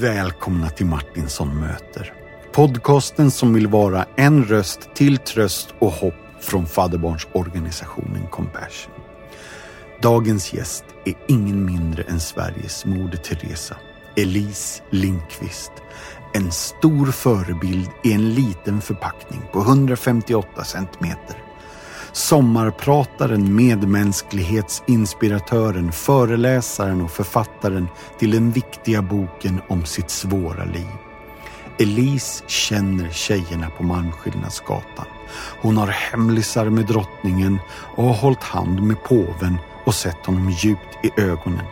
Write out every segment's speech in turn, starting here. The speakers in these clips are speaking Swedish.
Välkomna till Martinsson möter. Podcasten som vill vara en röst till tröst och hopp från fadderbarnsorganisationen Compassion. Dagens gäst är ingen mindre än Sveriges Moder Teresa, Elise Lindqvist. En stor förebild i en liten förpackning på 158 centimeter. Sommarprataren, medmänsklighetsinspiratören, föreläsaren och författaren till den viktiga boken om sitt svåra liv. Elise känner tjejerna på Malmskillnadsgatan. Hon har hemlisar med drottningen och har hållit hand med påven och sett honom djupt i ögonen.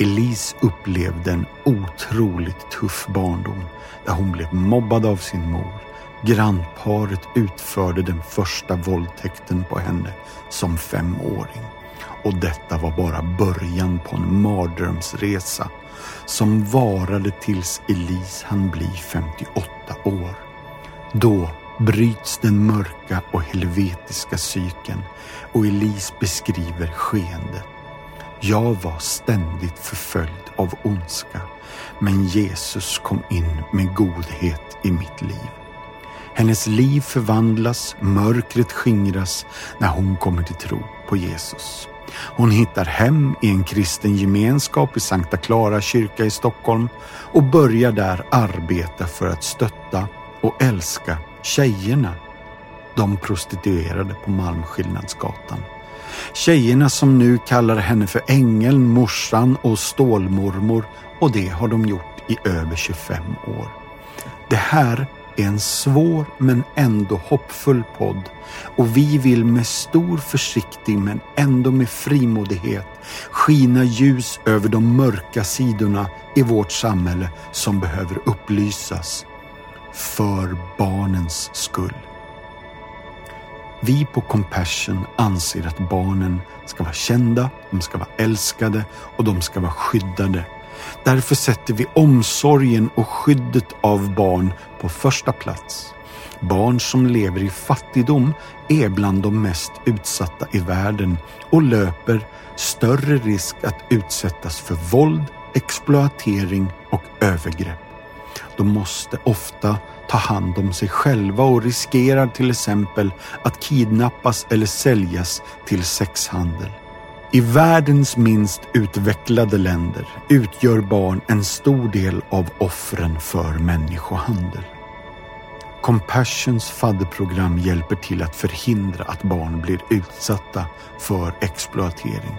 Elise upplevde en otroligt tuff barndom där hon blev mobbad av sin mor. Grannparet utförde den första våldtäkten på henne som femåring. Och detta var bara början på en mardrömsresa som varade tills Elise hann bli 58 år. Då bryts den mörka och helvetiska cykeln och Elise beskriver skeendet. Jag var ständigt förföljd av ondska, men Jesus kom in med godhet i mitt liv. Hennes liv förvandlas, mörkret skingras när hon kommer till tro på Jesus. Hon hittar hem i en kristen gemenskap i Sankta Clara kyrka i Stockholm och börjar där arbeta för att stötta och älska tjejerna, de prostituerade på Malmskillnadsgatan. Tjejerna som nu kallar henne för ängeln, morsan och stålmormor och det har de gjort i över 25 år. Det här är en svår men ändå hoppfull podd och vi vill med stor försiktig men ändå med frimodighet skina ljus över de mörka sidorna i vårt samhälle som behöver upplysas. För barnens skull. Vi på Compassion anser att barnen ska vara kända, de ska vara älskade och de ska vara skyddade. Därför sätter vi omsorgen och skyddet av barn på första plats. Barn som lever i fattigdom är bland de mest utsatta i världen och löper större risk att utsättas för våld, exploatering och övergrepp. De måste ofta ta hand om sig själva och riskerar till exempel att kidnappas eller säljas till sexhandel. I världens minst utvecklade länder utgör barn en stor del av offren för människohandel. Compassions fadderprogram hjälper till att förhindra att barn blir utsatta för exploatering.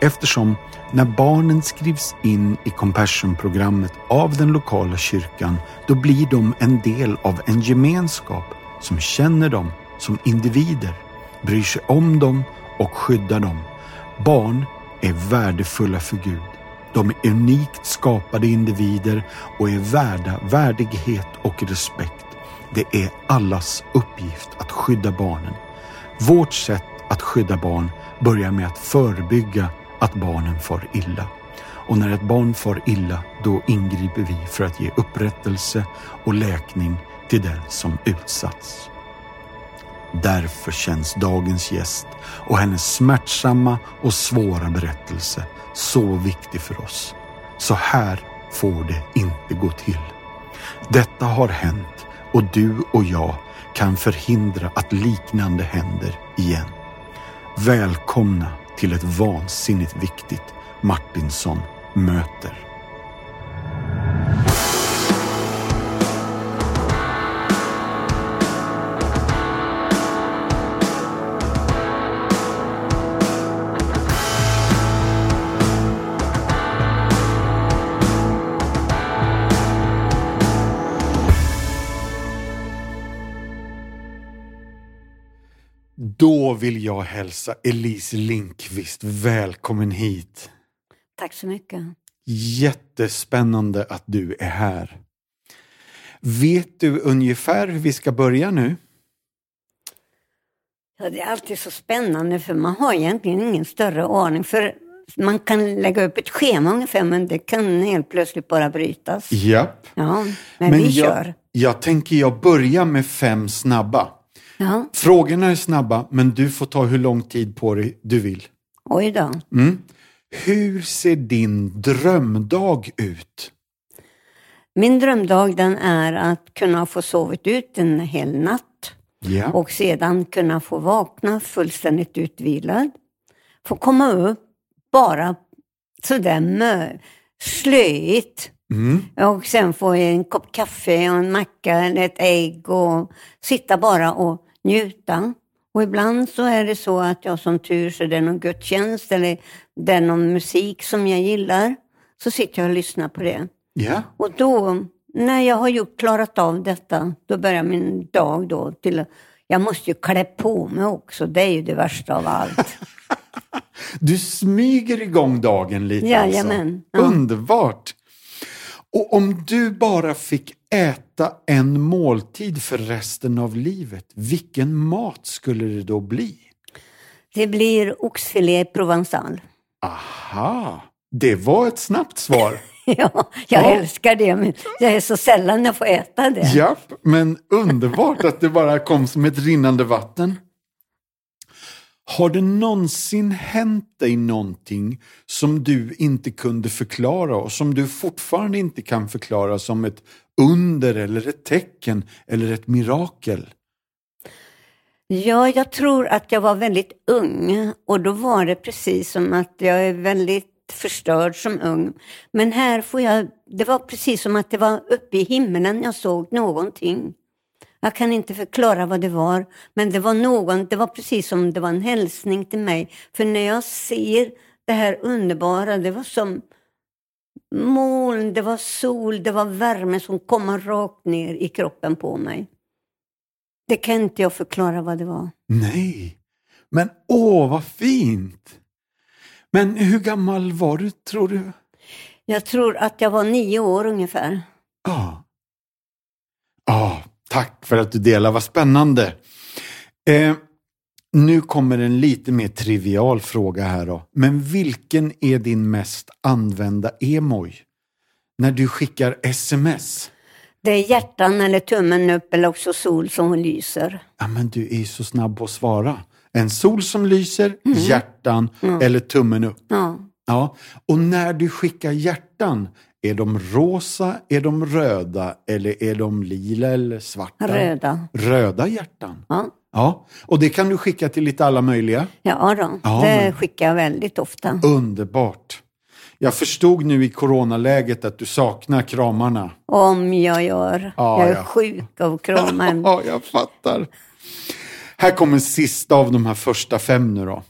Eftersom när barnen skrivs in i Compassion-programmet av den lokala kyrkan, då blir de en del av en gemenskap som känner dem som individer, bryr sig om dem och skyddar dem. Barn är värdefulla för Gud. De är unikt skapade individer och är värda värdighet och respekt. Det är allas uppgift att skydda barnen. Vårt sätt att skydda barn börjar med att förebygga att barnen far illa. Och när ett barn far illa, då ingriper vi för att ge upprättelse och läkning till den som utsatts. Därför känns dagens gäst och hennes smärtsamma och svåra berättelse så viktig för oss. Så här får det inte gå till. Detta har hänt och du och jag kan förhindra att liknande händer igen. Välkomna till ett vansinnigt viktigt Martinsson möter. Då vill jag hälsa Elise Linkvist välkommen hit. Tack så mycket. Jättespännande att du är här. Vet du ungefär hur vi ska börja nu? Ja, det är alltid så spännande för man har egentligen ingen större aning. För man kan lägga upp ett schema ungefär men det kan helt plötsligt bara brytas. Japp. Ja, men, Men vi jag, kör. jag tänker jag börjar med fem snabba. Ja, Frågorna är snabba, men du får ta hur lång tid på dig du vill. oj då. Mm. Hur ser din drömdag ut? Min drömdag den är att kunna få sovit ut en hel natt Ja. och sedan kunna få vakna fullständigt utvilad. Få komma upp bara sådär mö, slöigt Mm. och sen få en kopp kaffe och en macka eller ett ägg och sitta bara och njuta. Och ibland så är det så att jag som tur så är det någon gudstjänst eller det är någon musik som jag gillar. Så sitter jag och lyssnar på det. Ja. Och då, när jag har gjort, klarat av detta, då börjar min dag då till jag måste ju klä på mig också, det är ju det värsta av allt. Du smyger igång dagen lite Jajamän, alltså. ja. Underbart! Och om du bara fick äta en måltid för resten av livet, vilken mat skulle det då bli? Det blir oxfilé provençal. Aha, det var ett snabbt svar. Ja, jag Ja. älskar det, men det är så sällan jag får äta det. Japp, men underbart att det bara kom som ett rinnande vatten. Har det någonsin hänt dig någonting som du inte kunde förklara och som du fortfarande inte kan förklara som ett under eller ett tecken eller ett mirakel? Ja, jag tror att jag var väldigt ung och då var det precis som att jag är väldigt förstörd som ung. Men här får jag, det var precis som att det var uppe i himlen jag såg någonting. Jag kan inte förklara vad det var, men det var någon, det var precis som det var en hälsning till mig. För när jag ser det här underbara, det var som moln, det var sol, det var värme som kom rakt ner i kroppen på mig. Det kan inte jag förklara vad det var. Nej, men åh vad fint! Men hur gammal var du tror du? Jag tror att jag var nio år ungefär. Ja. Ja, tack för att du delar, vad spännande. Eh, nu kommer en lite mer trivial fråga här då. Men vilken är din mest använda emoj? När du skickar sms? Det är hjärtan eller tummen upp eller också sol som lyser. Ja, men du är ju så snabb på att svara. En sol som lyser, hjärtan eller tummen upp. Ja. Ja, och när du skickar hjärtan, är de rosa, är de röda eller är de lila eller svarta? Röda. Röda hjärtan. Ja, Ja, och det kan du skicka till lite alla möjliga. ja då. Ja, det men- skickar jag väldigt ofta. Underbart. Jag förstod nu i coronaläget att du saknar kramarna. Om jag gör. Ja, jag är ja. sjuk av kramar. Ja, jag fattar. Här kommer sista av de här första fem nu då.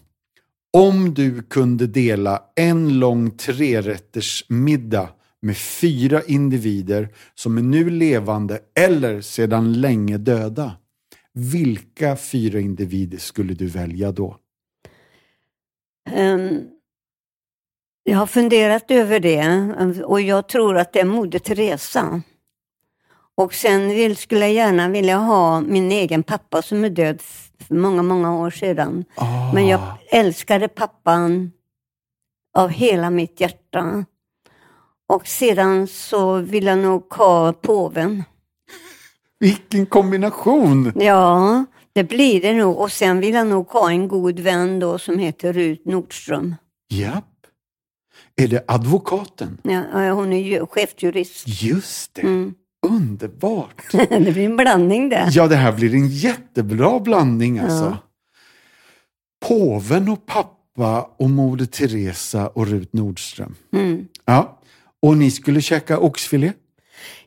Om du kunde dela en lång trerätters middag med fyra individer som är nu levande eller sedan länge döda. Vilka fyra individer skulle du välja då? Ehm, jag har funderat över det och jag tror att det är Moder Teresa. Och sen vill, skulle jag gärna vilja ha min egen pappa som är död för många, många år sedan. Ah, Men jag älskade pappan av hela mitt hjärta. Och sedan så vill jag nog ha påven. Vilken kombination! Ja, det blir det nog. Och sen vill jag nog ha en god vän då som heter Rut Nordström. Japp. Är det advokaten? Ja, hon är ju chefjurist. Just det. Mm. Underbart! det blir en blandning där. Ja, det här blir en jättebra blandning alltså. Ja. Påven och pappa och Moder Teresa och Rut Nordström. Mm. Ja, och ni skulle käka oxfilé?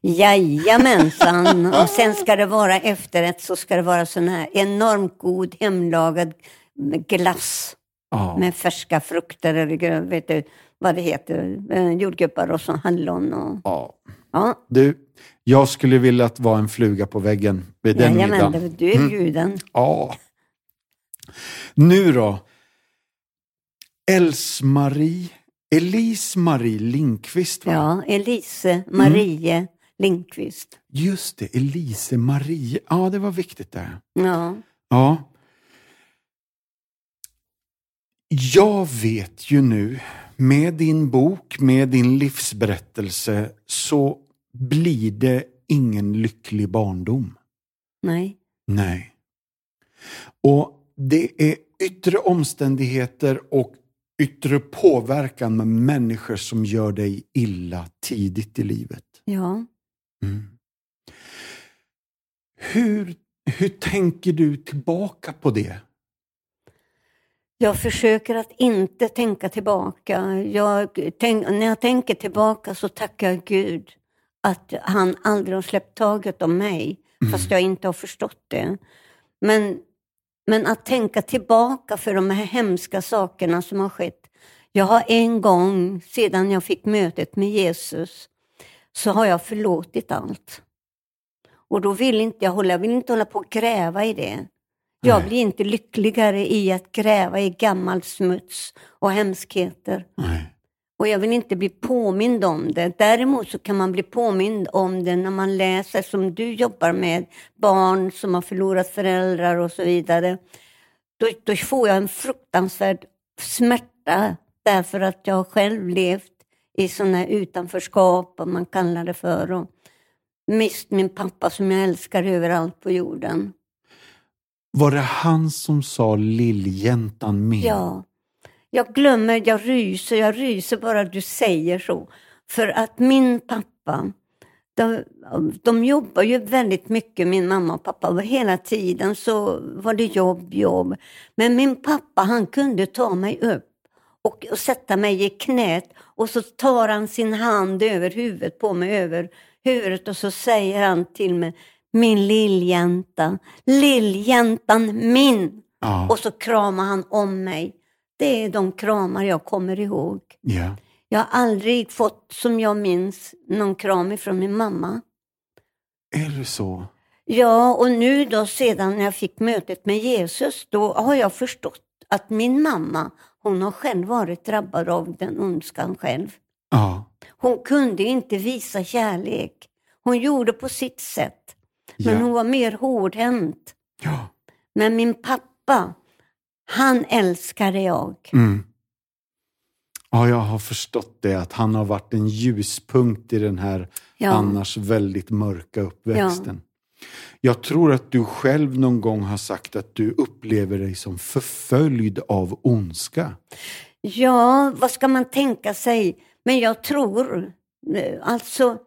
Jajamensan. Och sen ska det vara efterrätt så ska det vara sån här enormt god hemlagad glass Ja. med färska frukter eller vet du vad det heter, eh, jordgubbar och så hallon och ja. ja. Du, jag skulle vilja att vara en fluga på väggen vid den Jajamän, middagen. du är bjuden. Ja. Nu då. Els-Marie, Elise-Marie Lindqvist va? Ja, Elise Marie Lindqvist. Just det, Elise Marie. Ja, det var viktigt där. Ja. Ja. Jag vet ju nu, med din bok, med din livsberättelse, så blir det ingen lycklig barndom. Nej. Nej. Och det är yttre omständigheter och yttre påverkan med människor som gör dig illa tidigt i livet. Ja. Mm. Hur, hur tänker du tillbaka på det? Jag försöker att inte tänka tillbaka. Jag tänk, när jag tänker tillbaka så tackar jag Gud att han aldrig har släppt taget om mig, mm. fast jag inte har förstått det. Men, men att tänka tillbaka för de här hemska sakerna som har skett. Jag har en gång, sedan jag fick mötet med Jesus, så har jag förlåtit allt. Och då vill inte jag hålla, jag vill inte hålla på och gräva i det. Jag Nej. blir inte lyckligare i att gräva i gammal smuts och hemskheter. Nej. Och jag vill inte bli påmind om det. Däremot så kan man bli påmind om det när man läser, som du jobbar med, barn som har förlorat föräldrar och så vidare. Då, då får jag en fruktansvärd smärta därför att jag själv levt i sådana utanförskap, om man kallar det för, och mist min pappa som jag älskar överallt på jorden. Var det han som sa lilljäntan min? Ja. Jag glömmer, jag ryser, jag ryser bara du säger så. För att min pappa, de, de jobbar ju väldigt mycket, min mamma och pappa. Och hela tiden så var det jobb, jobb. Men min pappa han kunde ta mig upp och, och sätta mig i knät och så tar han sin hand över huvudet på mig, över huvudet och så säger han till mig min lilljänta, lilljäntan min. Ja. Och så kramar han om mig. Det är de kramar jag kommer ihåg. Ja. Jag har aldrig fått, som jag minns, någon kram ifrån min mamma. Är det så? Ja, och nu då sedan jag fick mötet med Jesus, då har jag förstått att min mamma, hon har själv varit drabbad av den ondskan själv. Ja. Hon kunde inte visa kärlek. Hon gjorde på sitt sätt. Men Ja. hon var mer hårdhänt. Ja. Men min pappa, han älskade jag. Mm. Ja, jag har förstått det, att han har varit en ljuspunkt i den här Ja. annars väldigt mörka uppväxten. Jag tror att du själv någon gång har sagt att du upplever dig som förföljd av ondska. Ja, vad ska man tänka sig? Men jag tror, eh, alltså,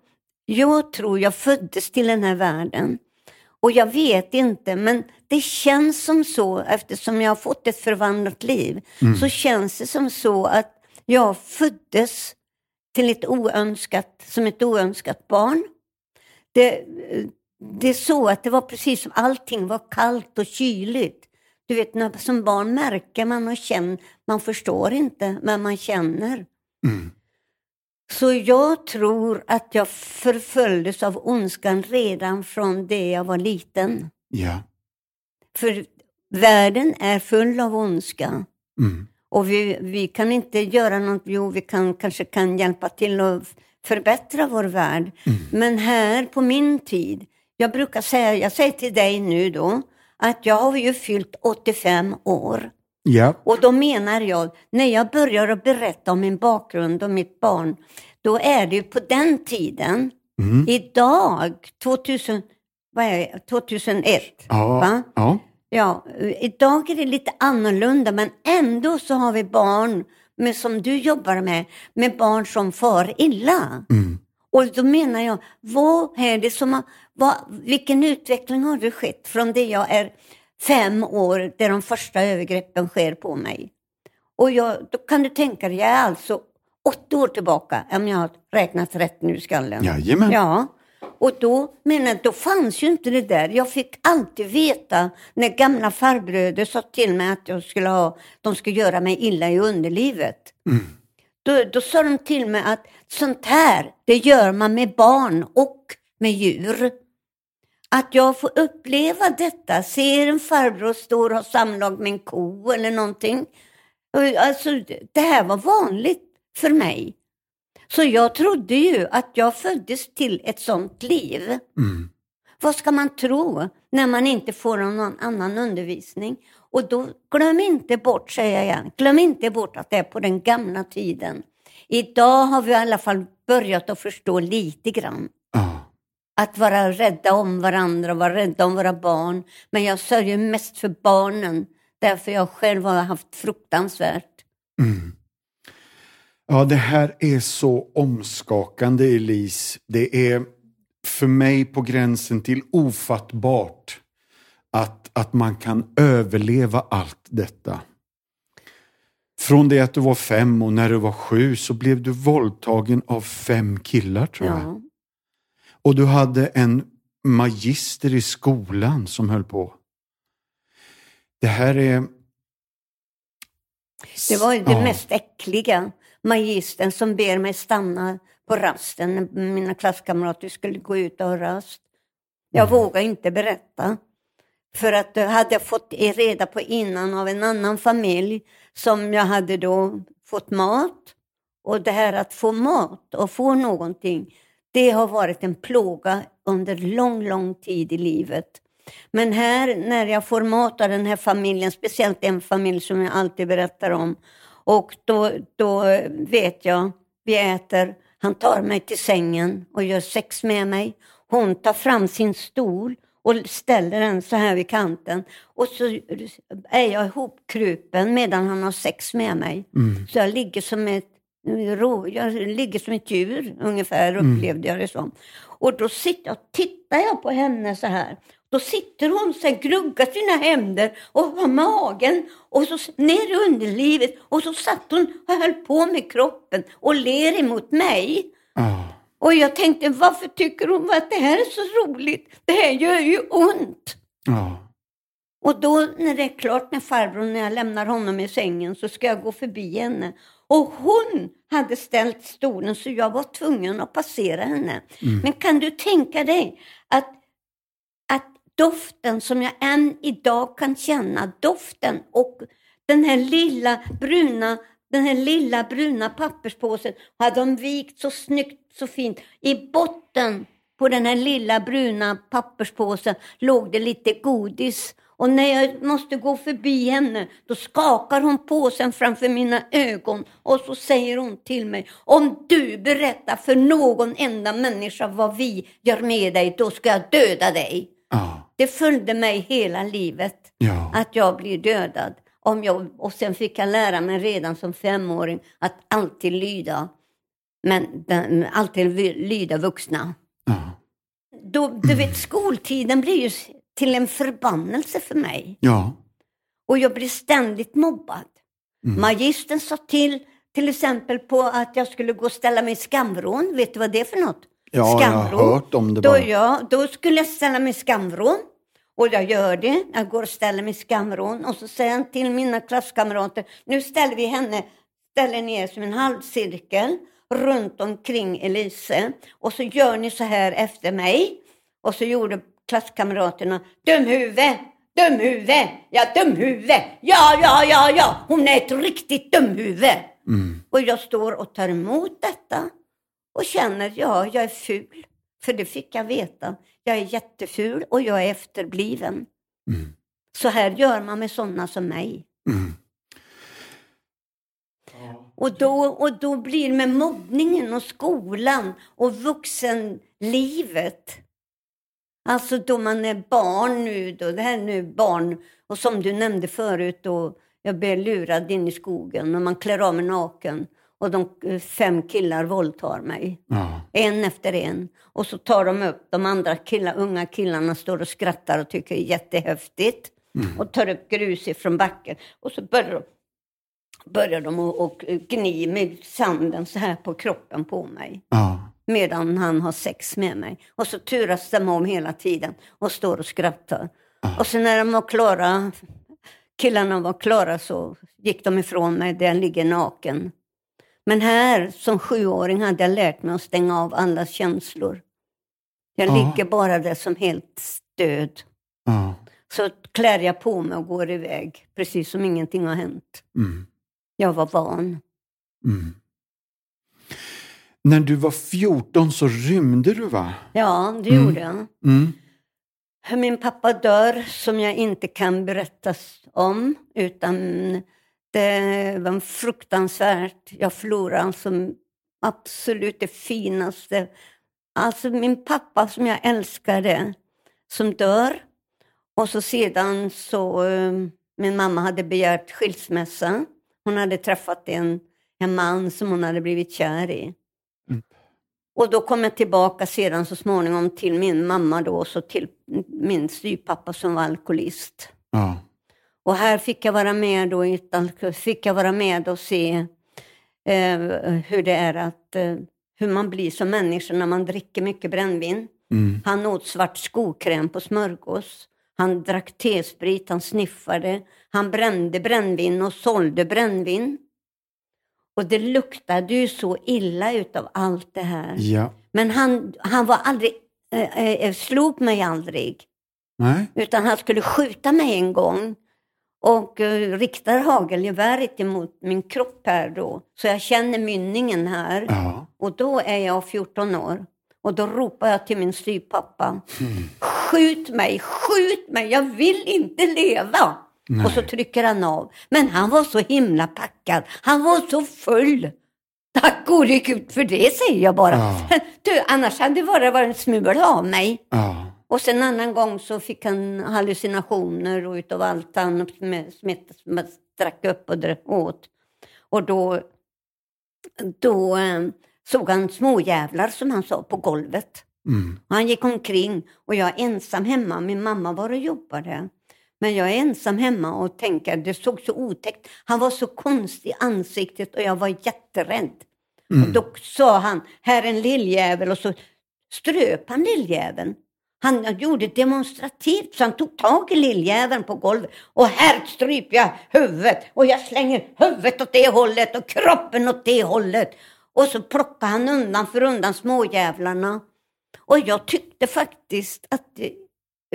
jag tror jag föddes till den här världen. Och jag vet inte, men det känns som så, eftersom jag har fått ett förvandlat liv, så känns det som så att jag föddes till ett oönskat, som ett oönskat barn. Det, det är så att det var precis som allting var kallt och kyligt. Du vet, när, som barn märker man och känner, man förstår inte, men man känner. Mm. Så jag tror att jag förföljdes av ondskan redan från det jag var liten. Ja. För världen är full av ondska. Mm. Och vi, vi kan inte göra något, jo vi kan, kanske kan hjälpa till att förbättra vår värld. Men här på min tid, jag brukar säga, jag säger till dig nu då, att jag har ju fyllt 85 år. Ja. Och då menar jag, när jag börjar att berätta om min bakgrund och mitt barn, då är det ju på den tiden, Mm. idag, 2000, vad är det, 2001, Ja. ja. Ja, idag är det lite annorlunda, men ändå så har vi barn med, som du jobbar med, med barn som far illa. Mm. Och då menar jag, vad är det som har, vad, vilken utveckling har det skett från det jag är fem år, där de första övergreppen sker på mig? Och jag, då kan du tänka dig, jag är alltså åtta år tillbaka, om jag har räknat rätt nu i skallen. Jajamän. Ja, och då, men då fanns ju inte det där. Jag fick alltid veta när gamla farbröder sa till mig att jag skulle ha, de skulle göra mig illa i underlivet. Mm. Då, då sa de till mig att sånt här, det gör man med barn och med djur. Att jag får uppleva detta, ser en farbror stå och ha samlag med en ko eller någonting. Alltså, det här var vanligt för mig. Så jag trodde ju att jag föddes till ett sånt liv. Mm. Vad ska man tro när man inte får någon annan undervisning? Och då, glöm inte bort, säger jag igen, glöm inte bort att det är på den gamla tiden. Idag har vi i alla fall börjat att förstå lite grann. Att vara rädda om varandra, vara rädda om våra barn. Men jag sörjer mest för barnen, därför jag själv har haft fruktansvärt. Mm. Ja, det här är så omskakande, Elise. Det är för mig på gränsen till ofattbart att, att man kan överleva allt detta. Från det att du var fem och när du var sju så blev du våldtagen av fem killar tror jag. Ja. Och du hade en magister i skolan som höll på. Det här är... Det var det Ja. mest äckliga. Magistern som ber mig stanna på rasten när mina klasskamrater skulle gå ut och ha rast. Jag Mm. vågade inte berätta. För att då hade jag fått reda på innan av en annan familj som jag hade då fått mat. Och det här att få mat och få någonting, det har varit en plåga under lång, lång tid i livet. Men här när jag får mat av den här familjen, speciellt en familj som jag alltid berättar om, och då, då vet jag, vi äter, han tar mig till sängen och gör sex med mig. Hon tar fram sin stol och ställer den så här vid kanten. Och så är jag ihopkrupen medan han har sex med mig. Så jag ligger som ett jag ligger som ett djur ungefär upplevde jag det som. Och då sitter tittar jag på henne så här. Då sitter hon så här, gnuggar sina händer och har magen och så ner i underlivet och så satt hon och höll på med kroppen och ler emot mig. Ja. Och jag tänkte, varför tycker hon att det här är så roligt? Det här gör ju ont. Ja. Och då när det är klart med farbror, när jag lämnar honom i sängen, så ska jag gå förbi henne. Och hon hade ställt stolen så jag var tvungen att passera henne. Men kan du tänka dig att, att doften som jag än idag kan känna, doften och den här lilla bruna den här lilla bruna papperspåsen hade de vikt så snyggt, så fint. I botten på den här lilla bruna papperspåsen låg det lite godis. Och när jag måste gå förbi henne, då skakar hon påsen framför mina ögon och så säger hon till mig, om du berättar för någon enda människa vad vi gör med dig, då ska jag döda dig. Ja. Det följde mig hela livet Ja. att jag blir dödad. Om jag, och sen fick jag lära mig redan som femåring att alltid lyda. Men den, alltid lyda vuxna. Ja. Då, du vet, skoltiden blir ju till en förbannelse för mig. Ja. Och jag blir ständigt mobbad. Mm. Magistern sa till, till exempel på att jag skulle gå och ställa mig i skamvrån. Vet du vad det är för något? Ja, jag har hört om det Då, bara. ja, då skulle jag ställa mig i skamvrån. Och jag gör det. Jag går och ställer mig i skamvrån. Och så säger han till mina klasskamrater, nu ställer vi henne, ställer ner som en halvcirkel runt omkring Elise. Och så gör ni så här efter mig. Och så gjorde klasskamraterna, dumhuvud, dumhuvud, ja dumhuvud, ja, ja, ja, ja, hon är ett riktigt dumhuvud. Mm. Och jag står och tar emot detta och känner, ja, jag är ful. För det fick jag veta. Jag är jätteful och jag är efterbliven. Mm. Så här gör man med sådana som mig. Mm. Och då, och då blir med mobbningen och skolan och vuxenlivet. Alltså då man är barn nu då, det här är nu barn, och som du nämnde förut då, jag blev lurad in i skogen och man klär av mig naken och de eh, fem killar våldtar mig. Ja. En efter en. Och så tar de upp, de andra killar, unga killarna står och skrattar och tycker det är jättehäftigt. Och tar upp grus ifrån backen. Och så börjar de, börjar de och gni med sanden så här på kroppen på mig. Ja. Medan han har sex med mig. Och så turas de om hela tiden och står och skrattar. Och sen när de var klara, killarna var klara så gick de ifrån mig där jag ligger naken. Men här som sjuåring hade jag lärt mig att stänga av alla känslor. Jag Ja. ligger bara där som helt. Ja. Så klär jag på mig och går iväg, precis som ingenting har hänt. Mm. Jag var van. Mm. När du var 14 så rymde du va? Ja, det Mm. gjorde jag. Mm. Min pappa dör, som jag inte kan berätta om, utan det var fruktansvärt. Jag förlorade alltså absolut det finaste. Alltså min pappa som jag älskade, som dör. Och så sedan så, eh, min mamma hade begärt skilsmässa. Hon hade träffat en, en man som hon hade blivit kär i. Mm. Och då kom jag tillbaka sedan så småningom till min mamma då, och så till min styvpappa som var alkoholist. Ja. Och här fick jag vara med då, fick jag vara med och se eh, hur det är att, eh, hur man blir som människa när man dricker mycket brännvin. Mm. Han åt svart skokräm på smörgås. Han drack T-sprit, han sniffade. Han brände brännvin och sålde brännvin. Och det luktade ju så illa utav allt det här. Ja. Men han, han var aldrig, eh, eh, slog mig aldrig. Nej. Utan han skulle skjuta mig en gång. Och eh, riktar hagelgeväret emot min kropp här då. Så jag känner mynningen här. Ja. Och då är jag 14 år. Och då ropar jag till min styvpappa. Skjut mig, skjut mig, jag vill inte leva. Nej. Och så trycker han av. Men han var så himla packad. Han var så full. Tack gode gud för det säger jag bara. Ja. Du, annars hade det bara varit en smula av mig. Ja. Och sen en annan gång så fick han hallucinationer och utav allt han drack upp och åt. Och då, då eh, såg han småjävlar som han sa på golvet. Mm. Han gick omkring och jag är ensam hemma. Min mamma var och jobbade. Men jag är ensam hemma och tänker, det såg så otäckt. Han var så konstig i ansiktet och jag var jätterädd. Och då sa han, här är en lilljävel och så ströp han lilljäveln. Han gjorde demonstrativt så han tog tag i lilljäveln på golvet och här stryper jag huvudet och jag slänger huvudet åt det hållet och kroppen åt det hållet. Och så plockade han undan för undan småjävlarna. Och jag tyckte faktiskt att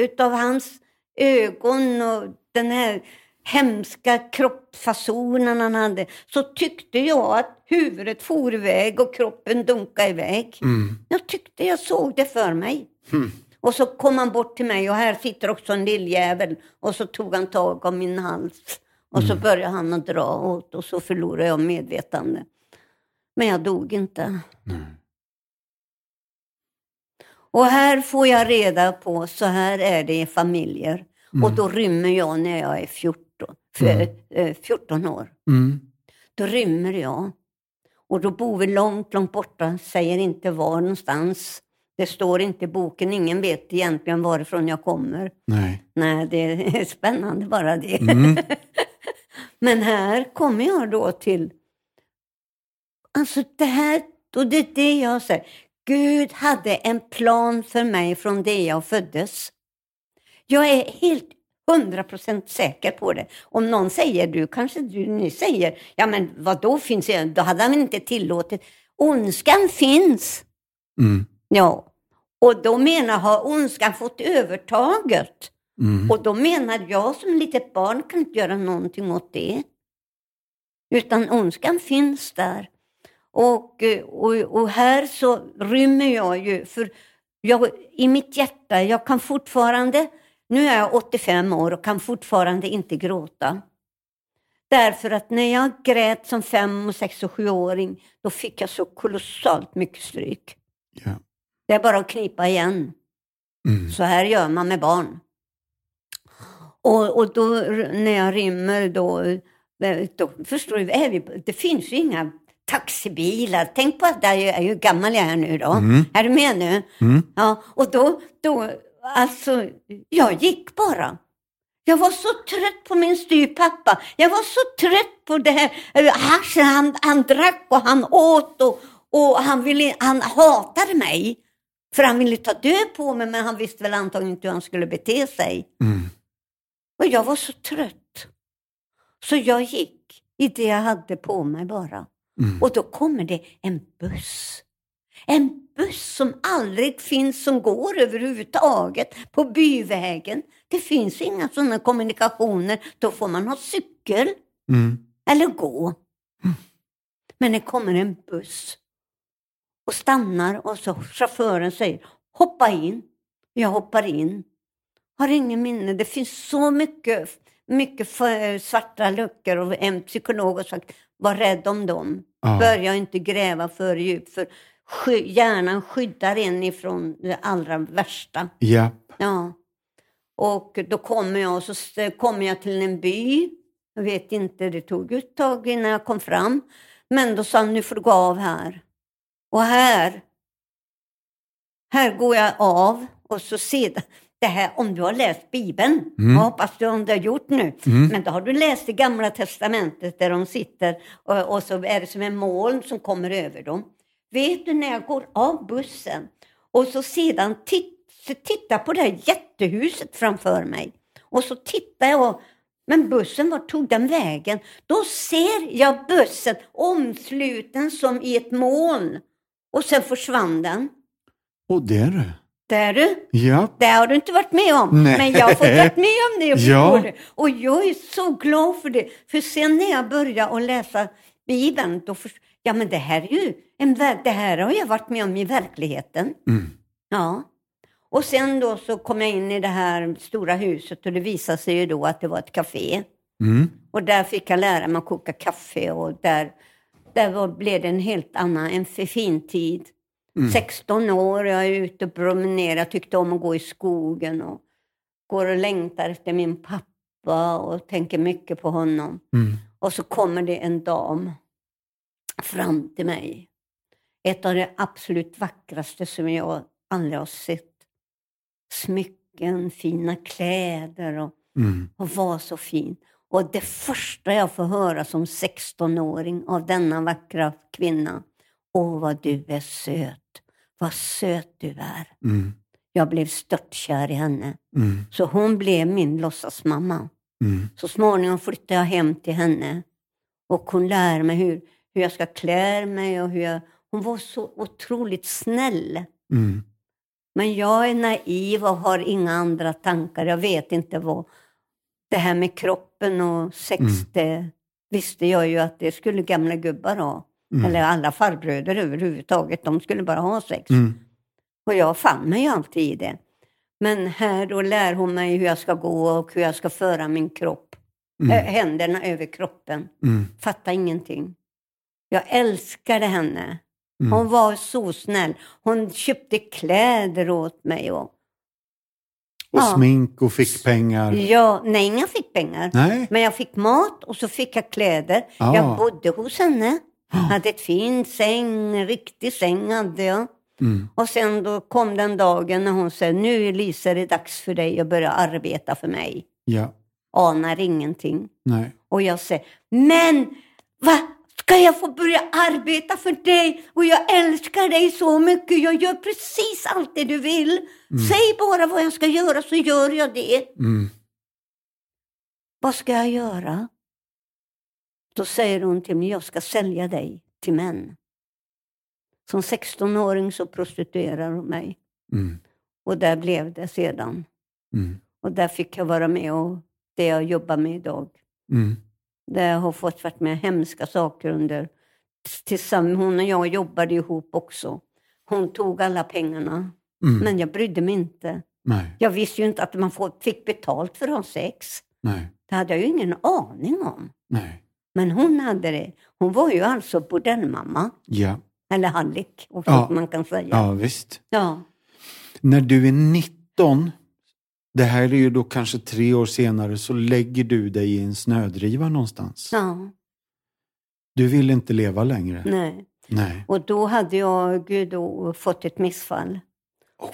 utav hans ögon och den här hemska kroppsfasonen han hade, så tyckte jag att huvudet for iväg och kroppen dunkade iväg. Mm. Jag tyckte jag såg det för mig. Och så kom han bort till mig och här sitter också en lilljävel. Och så tog han tag om min hals. Och så började han att dra åt och så förlorade jag medvetande. Men jag dog inte. Och här får jag reda på, så här är det i familjer. Och då rymmer jag när jag är 14, för, eh, 14 år. Mm. Då rymmer jag. Och då bor vi långt, långt borta, säger inte var någonstans. Det står inte i boken, ingen vet egentligen varifrån jag kommer. Nej. Nej, det är spännande bara det. Mm. Men här kommer jag då till... Alltså det här, och det är det jag säger. Gud hade en plan för mig från det jag föddes. Jag är helt hundra procent säker på det. Om någon säger, du kanske du, ni säger, ja men vad då finns det, då hade han inte tillåtit. Ondskan finns. Mm. Ja, och då menar har ondskan fått övertaget. Mm. Och då menar jag som litet barn kan inte göra någonting åt det. Utan ondskan finns där. Och, eh, och, och här så rymmer jag ju, för jag, i mitt hjärta, jag kan fortfarande, nu är jag 85 år och kan fortfarande inte gråta. Därför att när jag grät som fem, och sex och sjuåring, då fick jag så kolossalt mycket stryk. Ja. Det är bara att knipa igen. Mm. Så här gör man med barn. Och, och då när jag rymmer då, då förstår du, det finns ju inga taxibilar. Tänk på att jag är ju gammal jag är nu då. Mm. Är du med nu? Mm. Ja, och då, då, alltså, jag gick bara. Jag var så trött på min styvpappa. Jag var så trött på det här eh, hasch, han, han drack och han åt och, och han, ville, han hatade mig. För han ville ta död på mig, men han visste väl antagligen inte hur han skulle bete sig. Mm. Och jag var så trött. Så jag gick i det jag hade på mig bara. Mm. Och då kommer det en buss. En buss som aldrig finns, som går överhuvudtaget på byvägen. Det finns inga sådana kommunikationer. Då får man ha cykel Mm. eller gå. Men det kommer en buss och stannar och så chauffören säger hoppa in. Jag hoppar in. Har ingen minne. Det finns så mycket, mycket svarta luckor och en psykolog har sagt var rädd om dem. Ja. Börja inte gräva för djupt för sky- hjärnan skyddar en ifrån det allra värsta. Ja. Ja. Och då kommer jag så kommer jag till en by. Jag vet inte, det tog ett tag innan jag kom fram. Men då sa han, nu får du gå av här. Och här, här går jag av och så sedan, det här om du har läst Bibeln, jag hoppas du om du har gjort nu, men då har du läst det gamla testamentet där de sitter och, och så är det som en moln som kommer över dem. Vet du när jag går av bussen och så sedan titt, så tittar på det här jättehuset framför mig och så tittar jag men bussen, vart tog den vägen? Då ser jag bussen omsluten som i ett moln. Och sen försvann den. Och det är du. Där du, Ja. det har du inte varit med om. Nej. Men jag har fått varit med om det. Jag Ja. det. Och jag är så glad för det. För sen när jag började att läsa Bibeln, då förstod ja men det här är ju en, det här har jag varit med om i verkligheten. Mm. Ja. Och sen då så kom jag in i det här stora huset och det visade sig ju då att det var ett café. Mm. Och där fick jag lära mig att koka kaffe och där, där var, blev det en helt annan, en fin tid. 16 år, jag är ute och promenerar, tyckte om att gå i skogen och går och längtar efter min pappa och tänker mycket på honom. Mm. Och så kommer det en dam fram till mig. Ett av det absolut vackraste som jag aldrig har sett. Smycken, fina kläder och, Mm. och var så fin. Och det första jag får höra som 16-åring av denna vackra kvinna. Åh, vad du är söt. Vad söt du är. Mm. Jag blev störtkär i henne. Mm. Så hon blev min låtsasmamma. Mm. Så småningom flyttade jag hem till henne. Och hon lär mig hur, hur jag ska klä mig och hur jag... Hon var så otroligt snäll. Mm. Men jag är naiv och har inga andra tankar. Jag vet inte vad... Det här med kroppen och sex, Mm. det visste jag ju att det skulle gamla gubbar ha. Mm. Eller alla farbröder överhuvudtaget. De skulle bara ha sex. Mm. Och jag fann mig ju alltid i det. Men här då lär hon mig hur jag ska gå och hur jag ska föra min kropp. Mm. Äh, händerna över kroppen. Mm. Fatta ingenting. Jag älskade henne. Mm. Hon var så snäll. Hon köpte kläder åt mig. Och, Och Ja. smink och fickpengar. ja, nej, inga fick pengar. Nej. Men jag fick mat och så fick jag kläder. Ah. Jag bodde hos henne. Hade ett fint säng, en riktig säng hade jag. Mm. Och sen då kom den dagen när hon sa, nu Lisa är det dags för dig att börja arbeta för mig. Ja. Anar ingenting. Nej. Och jag säger, men va? Ska jag få börja arbeta för dig? Och jag älskar dig så mycket. Jag gör precis allt det du vill. Säg bara vad jag ska göra så gör jag det. Mm. Vad ska jag göra? Då säger hon till mig, jag ska sälja dig till män. Som 16-åring så prostituerar hon mig. Mm. Och där blev det sedan. Mm. Och där fick jag vara med och det jag jobbar med idag. Mm. Där jag har fått varit med hemska saker under. Tillsammans, hon och jag jobbade ihop också. Hon tog alla pengarna. Mm. Men jag brydde mig inte. Nej. Jag visste ju inte att man fick betalt för att ha sex. Nej. Det hade jag ju ingen aning om. Nej. Men hon hade det. Hon var ju alltså bordellmamma. Ja. Eller hallick, och Ja. man kan säga. Ja, visst. Ja. När du är 19, det här är ju då kanske tre år senare, så lägger du dig i en snödriva någonstans. ja. Du vill inte leva längre. Nej. Nej. Och då hade jag ju då fått ett missfall.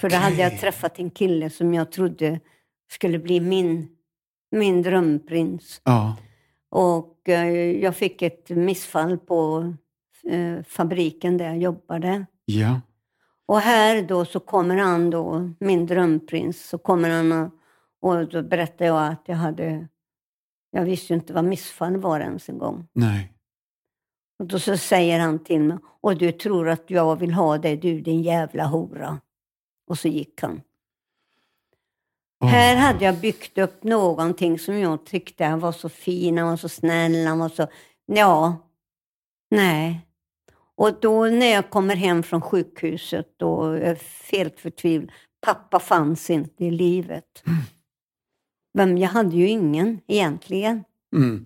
För då hade jag träffat en kille som jag trodde skulle bli min, min drömprins. Ja. Och eh, jag fick ett missfall på eh, fabriken där jag jobbade. Ja. Och här då så kommer han då, min drömprins, så kommer han och, och då berättar jag att jag hade, jag visste ju inte vad missfall var ens en gång. Nej. Och då så säger han till mig, och du tror att jag vill ha dig, du din jävla hora. Och så gick han. Här hade jag byggt upp någonting som jag tyckte han var så fin, han var så snäll, han var så... Ja, nej. Och då när jag kommer hem från sjukhuset och är helt förtvivlad, pappa fanns inte i livet. Men jag hade ju ingen egentligen. Mm.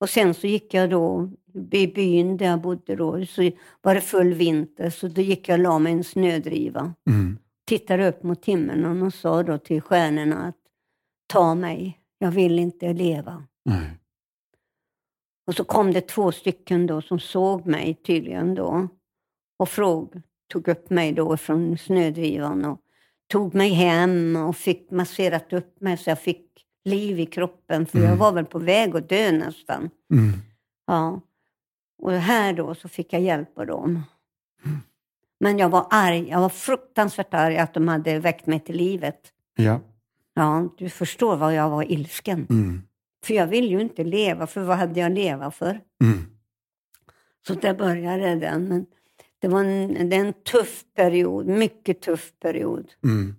Och sen så gick jag då i byn där jag bodde då, så var det full vinter, så då gick jag och la mig i en snödriva. Mm. Tittade upp mot himlen och sa då till stjärnorna att ta mig, jag vill inte leva. Nej. Och så kom det två stycken då som såg mig tydligen då och fråg, tog upp mig då från snödrivan och tog mig hem och fick masserat upp mig så jag fick liv i kroppen. För jag Mm. var väl på väg att dö nästan. Mm. Ja. Och här då så fick jag hjälp av dem. Mm. Men jag var arg. Jag var fruktansvärt arg att de hade väckt mig till livet. Ja. Ja, du förstår vad jag var ilsken. Mm. För jag ville ju inte leva, för vad hade jag leva för? Mm. Så där började den. Men det var en, det är en tuff period, mycket tuff period. Mm.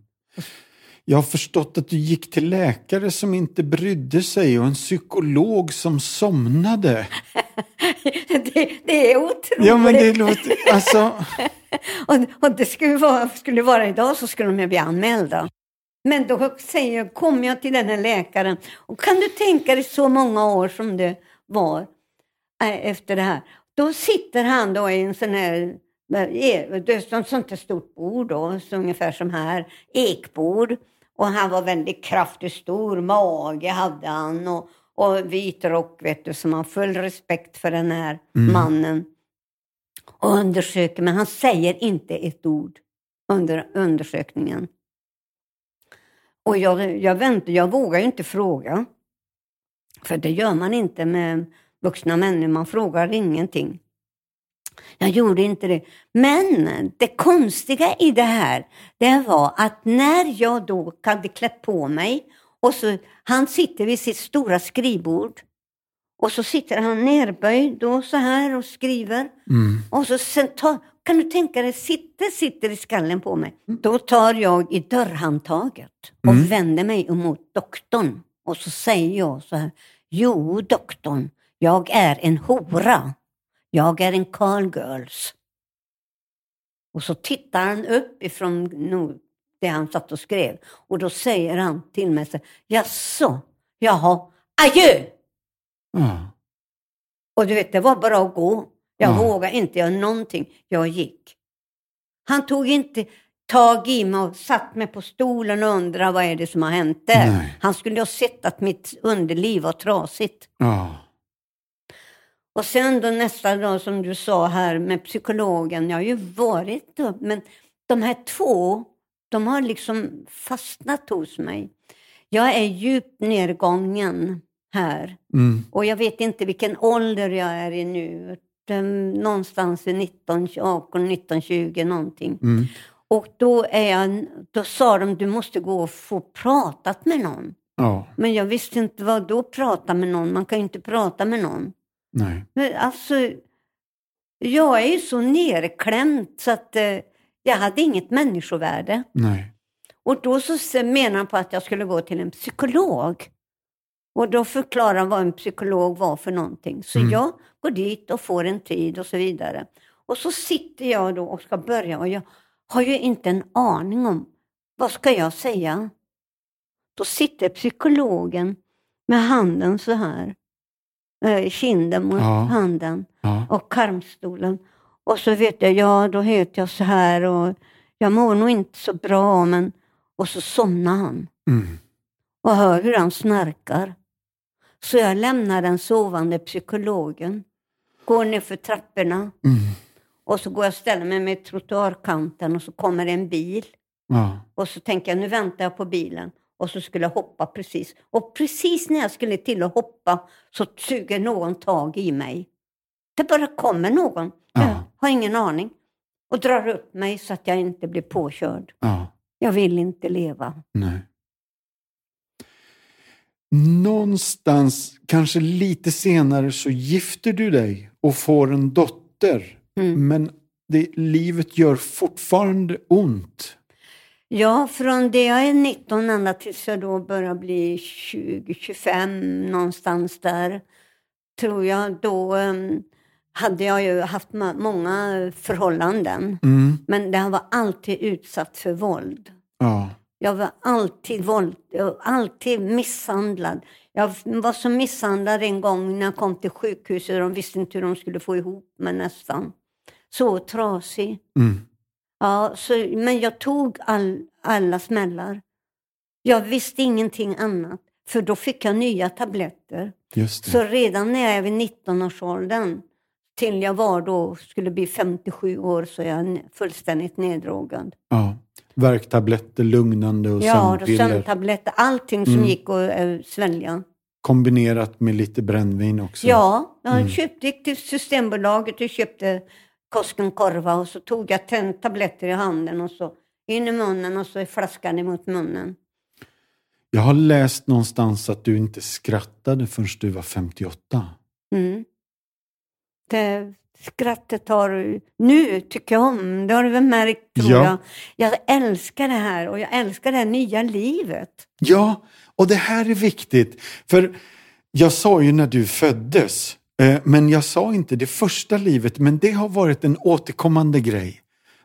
Jag har förstått att du gick till läkare som inte brydde sig och en psykolog som somnade. det, det är otroligt. Ja, men det låter... Alltså... och, och det skulle vara, skulle vara idag så skulle de ju bli anmälda. Men då säger jag, kom jag till den här läkaren och kan du tänka dig så många år som det var eh, efter det här. Då sitter han då i en sån här, eh, det är ett sånt här stort bord då, så ungefär som här, ekbord. Och han var väldigt kraftig, stor mage hade han och, och vit rock vet du, så man har full respekt för den här Mm. mannen. Och undersöker, men han säger inte ett ord under undersökningen. Och jag, jag väntar, jag vågar ju inte fråga. För det gör man inte med vuxna människor, man frågar ingenting. Jag gjorde inte det. Men det konstiga i det här, det var att när jag då hade klätt på mig och så, han sitter vid sitt stora skrivbord och så sitter han nerböjd då så här och skriver. Mm. Och så sen tar, kan du tänka dig, sitter, sitter i skallen på mig. Då tar jag i dörrhandtaget och Mm. vänder mig emot doktorn. Och så säger jag så här, jo doktorn, jag är en hora. Jag är en call girls. Och så tittar han upp ifrån det han satt och skrev. Och då säger han till mig så jaså, jaha, adjö! Ja. Och du vet, det var bara att gå. Jag Ja. vågade inte göra någonting. Jag gick. Han tog inte tag i mig och satt mig på stolen och undrade vad är det som har hänt där. Nej. Han skulle ha sett att mitt underliv var trasigt. Ja. Och sen då nästa dag som du sa här med psykologen, jag har ju varit då, men de här två, de har liksom fastnat hos mig. Jag är djupt nedgången här. Mm. Och jag vet inte vilken ålder jag är i nu. Den- Någonstans i 19, 18, 19, 20 någonting. Mm. Och då, är jag, då sa de du måste gå och få pratat med någon. Ja. Men jag visste inte vad då prata med någon. Man kan ju inte prata med någon. Nej. Men alltså, jag är ju så nerklämd så att eh, jag hade inget människovärde. Nej. Och då så menar han på att jag skulle gå till en psykolog. Och då förklarar han vad en psykolog var för någonting. Så Mm. jag går dit och får en tid och så vidare. Och så sitter jag då och ska börja och jag har ju inte en aning om vad ska jag säga. Då sitter psykologen med handen så här. Eh, Kinden mot Ja. handen Ja. och karmstolen. Och så vet jag, ja då heter jag så här och jag mår nog inte så bra men... Och så somnar han Mm. och hör hur han snarkar. Så jag lämnar den sovande psykologen, går ner för trapporna Mm. och så går jag och ställer mig med trottoarkanten och så kommer en bil. Ja. Och så tänker jag, nu väntar jag på bilen. Och så skulle jag hoppa precis. Och precis när jag skulle till att hoppa så suger någon tag i mig. Det bara kommer någon. Jag Ja. har ingen aning. Och drar upp mig så att jag inte blir påkörd. Ja. Jag vill inte leva. Nej. Någonstans, kanske lite senare, så gifter du dig och får en dotter. Mm. Men det, livet gör fortfarande ont. Ja, från det jag är 19 ända tills jag då börjar bli 20-25 någonstans där. Tror jag då em, hade jag ju haft många förhållanden. Mm. Men det var alltid utsatt för våld. Ja. Jag var alltid våld, jag alltid misshandlad. Jag var så misshandlad en gång när jag kom till sjukhuset de visste inte hur de skulle få ihop mig nästan. Så trasig. Mm. Ja, så, men jag tog all, alla smällar. Jag visste ingenting annat, för då fick jag nya tabletter. Så redan när jag är vid 19-årsåldern, till jag var då, skulle bli 57 år, så är jag fullständigt neddrogad. Ja. Värktabletter, lugnande och Ja, sömnpiller. sömntabletter, allting som Mm. gick att äh, svälja. Kombinerat med lite brännvin också. Ja, jag Mm. köpte, gick till Systembolaget och köpte Koskenkorva och så tog jag tabletter i handen och så in i munnen och så i flaskan emot munnen. Jag har läst någonstans att du inte skrattade förrän du var 58. Mm. Det skrattet har du, nu tycker jag om, det har du väl märkt tror Ja. jag. Jag älskar det här och jag älskar det här nya livet. Ja, och det här är viktigt. För jag sa ju när du föddes, men jag sa inte det första livet, men det har varit en återkommande grej.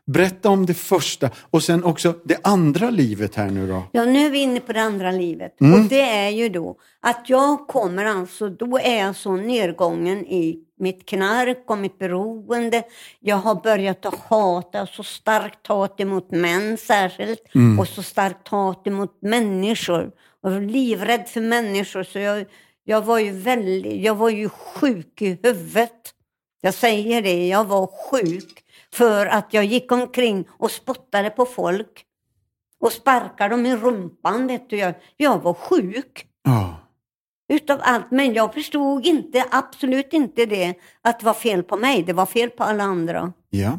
Berätta om det första och sen också det andra livet här nu då. Ja, nu är vi inne på det andra livet. Mm. Och det är ju då att jag kommer alltså, då är jag så nedgången i mitt knark och mitt beroende. Jag har börjat att hata, så starkt hat emot män särskilt. Och så starkt hat emot människor. Och livrädd för människor. Så jag, jag var ju väldigt, jag var ju sjuk i huvudet. Jag säger det, jag var sjuk. För att jag gick omkring och spottade på folk och sparkade dem i rumpan. Vet du. Jag, jag var sjuk Ja, utav allt, men jag förstod inte, absolut inte det, att det var fel på mig. Det var fel på alla andra. ja,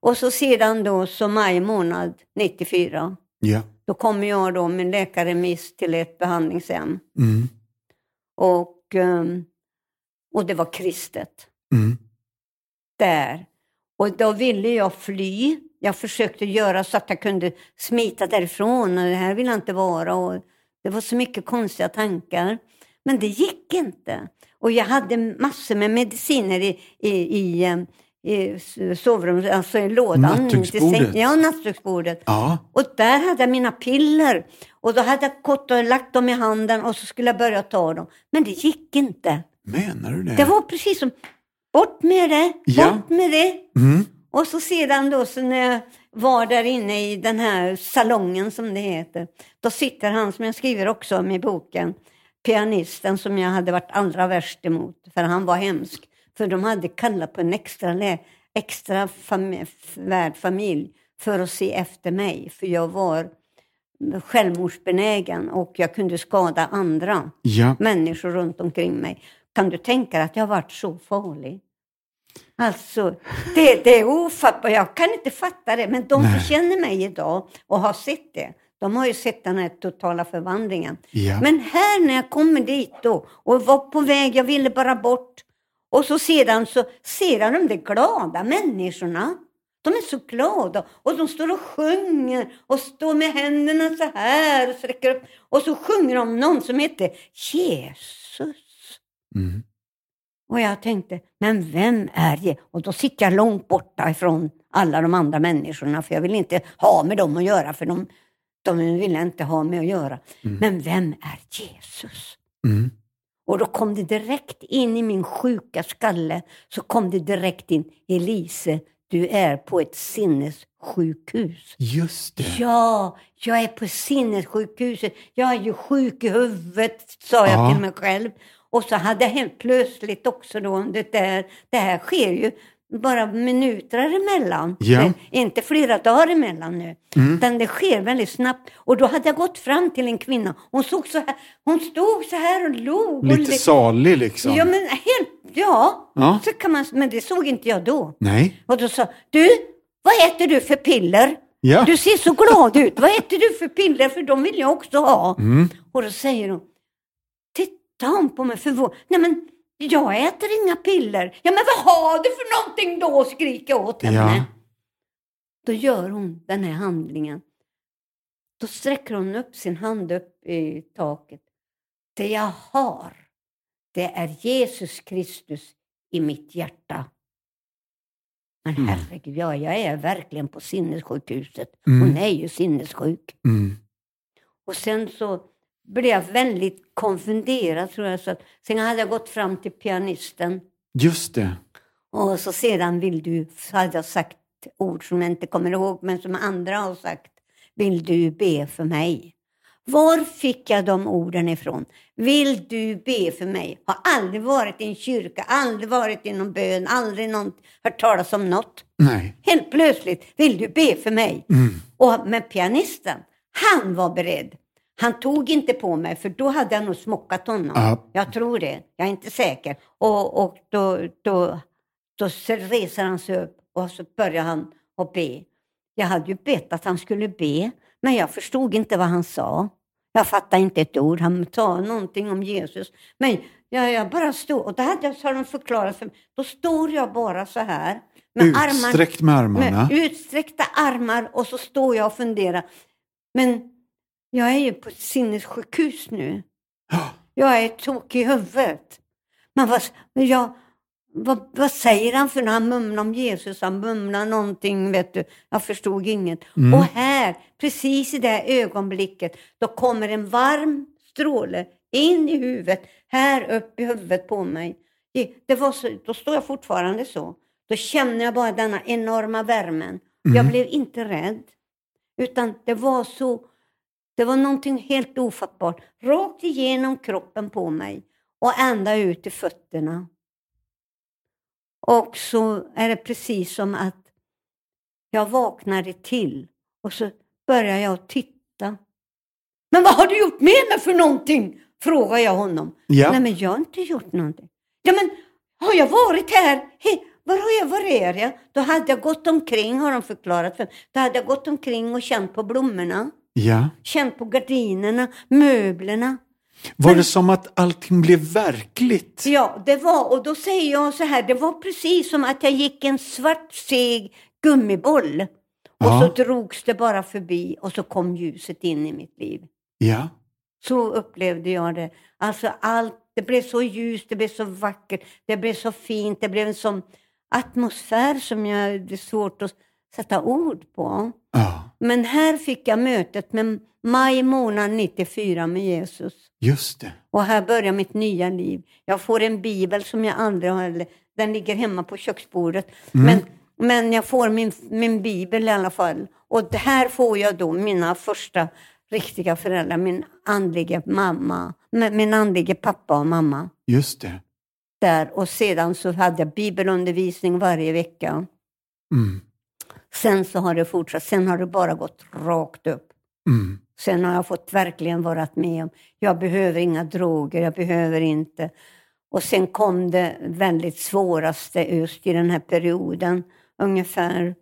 Och så sedan då, så maj månad 94, ja. då kommer jag då med läkarremiss till ett behandlingshem. Mm, Och, ehm, och det var kristet. mm, där. Och då ville jag fly. Jag försökte göra så att jag kunde smita därifrån. Och det här ville jag inte vara. Och det var så mycket konstiga tankar. Men det gick inte. Och jag hade massor med mediciner i, i, i, eh, i sovrummet, alltså i lådan. Nattduksbordet. Ja, nattduksbordet. ja, Och där hade jag mina piller. Och då hade jag gått och lagt dem i handen och så skulle jag börja ta dem. Men det gick inte. menar du det? Det var precis som, bort med det, Ja. bort med det. Mm, Och så sedan då, så när jag var där inne i den här salongen som det heter, då sitter han, som jag skriver också om i boken, pianisten som jag hade varit allra värst emot, för han var hemsk. För de hade kallat på en extra, lä- extra fam värd familj för att se efter mig, för jag var självmordsbenägen och jag kunde skada andra ja, människor runt omkring mig. Kan du tänka dig att jag har varit så farlig? Alltså, det, det är ofattbart. Jag kan inte fatta det. Men de Nej. som känner mig idag och har sett det, de har ju sett den här totala förvandlingen. ja. Men här när jag kommer dit då och var på väg, jag ville bara bort. Och så sedan så ser jag de där glada människorna. De är så glada och de står och sjunger och står med händerna så här och sträcker upp. Och så sjunger de någon som heter Jesus. Mm. Och jag tänkte, men vem är det? Och då sitter jag långt borta ifrån alla de andra människorna, för jag vill inte ha med dem att göra, för de, de vill jag inte ha med att göra. Men vem är Jesus? Mm. Och då kom det direkt in i min sjuka skalle, så kom det direkt in, Elise, du är på ett sinnessjukhus. Just det. Ja, jag är på sinnessjukhuset. Jag är ju sjuk i huvudet, sa jag Ja. till mig själv. Och så hade jag helt plötsligt också då, det där, det här sker ju bara minuter emellan. Ja. Inte flera dagar emellan nu. Mm. Utan det sker väldigt snabbt. Och då hade jag gått fram till en kvinna. Hon, såg så här, hon stod så här och log. och Lite le- salig liksom. Ja, men helt, ja. Ja. Så kan man, men det såg inte jag då. Nej. Och då sa du, vad äter du för piller? Ja. Du ser så glad ut. Vad äter du för piller? För de vill jag också ha. Mm. Och då säger hon, tittar hon på mig förvånad. Nej men, jag äter inga piller. Ja men vad har du för någonting då? skriker jag åt henne. Ja. Då gör hon den här handlingen. Då sträcker hon upp sin hand upp i taket. Det jag har, det är Jesus Kristus i mitt hjärta. Men Mm. herregud, ja, jag är verkligen på sinnessjukhuset. Mm. Hon är ju sinnessjuk. Mm. Och sen så blev jag väldigt konfunderad tror jag. Så att, sen hade jag gått fram till pianisten Just det. och så sedan vill du, hade jag sagt ord som jag inte kommer ihåg men som andra har sagt. Vill du be för mig? Var fick jag de orden ifrån? Vill du be för mig? Har aldrig varit i en kyrka, aldrig varit i någon bön, aldrig någon, hört talas om något. Nej. Helt plötsligt, vill du be för mig? Mm. Och med pianisten, han var beredd. Han tog inte på mig, för då hade jag nog smockat honom. Ja. Jag tror det, jag är inte säker. Och, och då, då, då reser han sig upp och så börjar han att be. Jag hade ju bett att han skulle be, men jag förstod inte vad han sa. Jag fattade inte ett ord. Han sa någonting om Jesus. Men jag, jag bara stod, och det hade jag, de förklarat för mig. Då står jag bara så här. Med armar, Utsträckt med armarna. med utsträckta armar och så står jag och funderar. Men jag är ju på ett sinnessjukhus nu. Ja. Jag är tokig i huvudet. Men vad, jag, vad, vad säger han för när han mumlar om Jesus? Han mumlar någonting, vet du. Jag förstod inget. Mm. Och här, precis i det ögonblicket, då kommer en varm stråle in i huvudet, här upp i huvudet på mig. Det, det var så, då står jag fortfarande så. Då känner jag bara denna enorma värmen. Jag Mm. blev inte rädd, utan det var så det var någonting helt ofattbart. Rakt igenom kroppen på mig och ända ut till fötterna. Och så är det precis som att jag vaknade till och så börjar jag titta. Men vad har du gjort med mig för någonting? Frågar jag honom. Ja. Nej men jag har inte gjort någonting. Ja men har jag varit här? He, var har jag, var är jag? Då hade jag gått omkring, har de förklarat för mig. Då hade jag gått omkring och känt på blommorna ja. känt på gardinerna, möblerna. Var det som att allting blev verkligt? Ja, det var, och då säger jag så här, det var precis som att jag gick en svart seg gummiboll. Och Ja. så drogs det bara förbi och så kom ljuset in i mitt liv. Ja. Så upplevde jag det. Alltså allt, det blev så ljust, det blev så vackert, det blev så fint, det blev en sån atmosfär som jag, det är svårt att sätta ord på. Ja. Men här fick jag mötet med maj månad 94 med Jesus. Just det. Och här börjar mitt nya liv. Jag får en bibel som jag aldrig har, den ligger hemma på köksbordet. Men, men jag får min, min bibel i alla fall. Och här får jag då mina första riktiga föräldrar, min andlige mamma, min andlige pappa och mamma. Just det. Där. Och sedan så hade jag bibelundervisning varje vecka. Mm. Sen så har det fortsatt, sen har det bara gått rakt upp. Mm. Sen har jag fått verkligen varit med om, jag behöver inga droger, jag behöver inte. Och sen kom det väldigt svåraste just i den här perioden, ungefär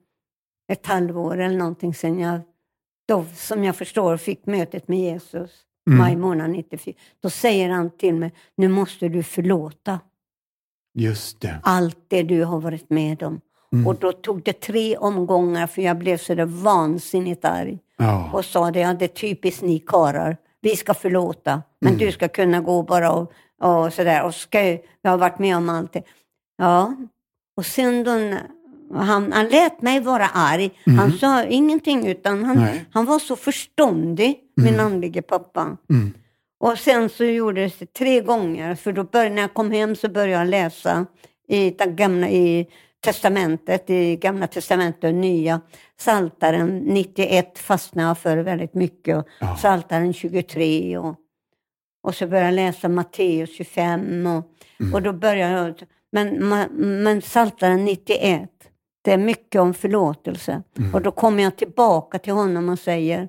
ett halvår eller någonting sen jag, då, som jag förstår, fick mötet med Jesus, Mm. maj månad 94. Då säger han till mig, nu måste du förlåta Just det. allt det du har varit med om. Mm. Och då tog det tre omgångar för jag blev så där vansinnigt arg Ja. och sa det, ja, det är typiskt ni karar. Vi ska förlåta, men Mm. du ska kunna gå bara och, och sådär. Och ska, jag har varit med om allt det. Ja, och sen då, han, han lät mig vara arg. Han sa ingenting, utan han, Nej. han var så förståndig, min andlige pappa. Mm. Och sen så gjordes det tre gånger, för då började, när jag kom hem så började jag läsa i, gamla, i testamentet, i gamla testamentet och nya. Saltaren 91 fastnade jag för väldigt mycket och Ja. Saltaren 23 och, och så började jag läsa Matteus 25 och, och då började jag, men, men Saltaren 91, det är mycket om förlåtelse. Och då kommer jag tillbaka till honom och säger,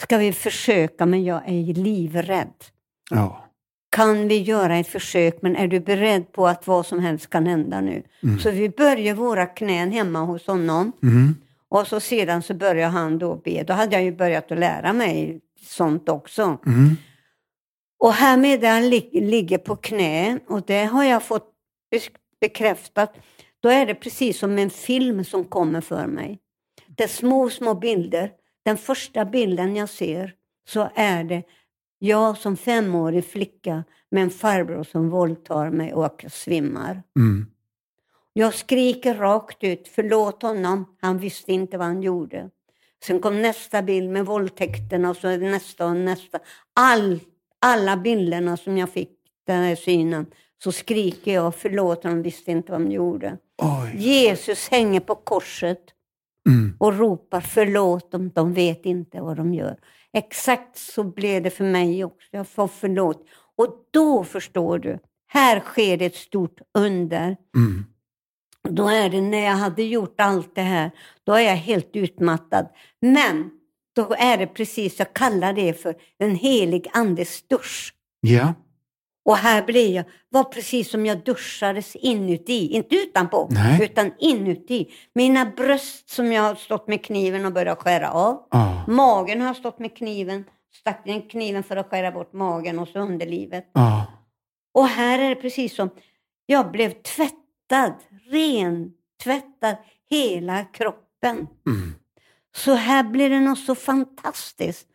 ska vi försöka men jag är livrädd. Ja. Kan vi göra ett försök men är du beredd på att vad som helst kan hända nu? Så vi börjar våra knän hemma hos honom. Mm. Och så sedan så började han då be. Då hade jag ju börjat att lära mig sånt också. Mm. Och här medan lig- ligger på knä, och det har jag fått bekräftat, då är det precis som en film som kommer för mig. Det är små, små bilder. Den första bilden jag ser så är det jag som femårig flicka med en farbror som våldtar mig och jag svimmar. Mm. Jag skriker rakt ut, förlåt honom, han visste inte vad han gjorde. Sen kom nästa bild med våldtäkterna och så nästa och nästa. All, alla bilderna som jag fick, den här synen, så skriker jag, förlåt honom, visste inte vad han gjorde. Oj. Jesus hänger på korset Mm. och ropar, förlåt dem, de vet inte vad de gör. Exakt så blev det för mig också. Jag får förlåt. Och då förstår du, här sker ett stort under. Mm. Då är det när jag hade gjort allt det här, då är jag helt utmattad. Men då är det precis, jag kallar det för en helig andes dusch. Ja. Och här blir jag, var precis som jag duschades inuti, inte utanpå, Nej. utan inuti. Mina bröst som jag har stått med kniven och börjat skära av. Ja. Magen har jag stått med kniven, stack in kniven för att skära bort magen och så underlivet. Ja. Och här är det precis som jag blev tvättad, ren, tvättad hela kroppen. Mm. Så här blir det något så fantastiskt.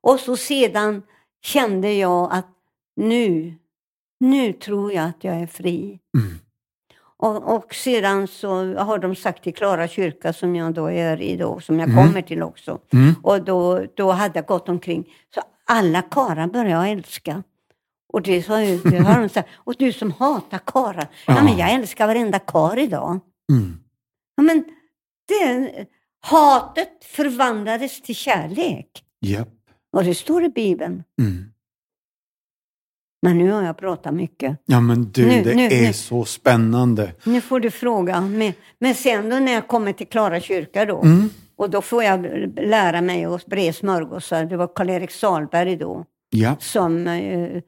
Och så sedan kände jag att nu, nu tror jag att jag är fri. Mm. Och, och sedan så har de sagt till Klara kyrka som jag då är i då, som jag Mm. kommer till också. Mm. Och då, då hade jag gått omkring. Så alla karlar började jag älska. Och det, sa ju, det har de sagt. Och du som hatar karlar. Ja, Ja. men jag älskar varenda kar idag. Mm. Ja, men det, hatet förvandlades till kärlek. Japp. Och det står i Bibeln. Mm. Men nu har jag pratat mycket. Ja men du, Nu, det nu, är nu. så spännande. Nu får du fråga. Men, men sen då när jag kommer till Klara kyrka då. Mm. Och då får jag lära mig att bre smörgåsar. Det var Karl-Erik Salberg då. Ja. Som, eh,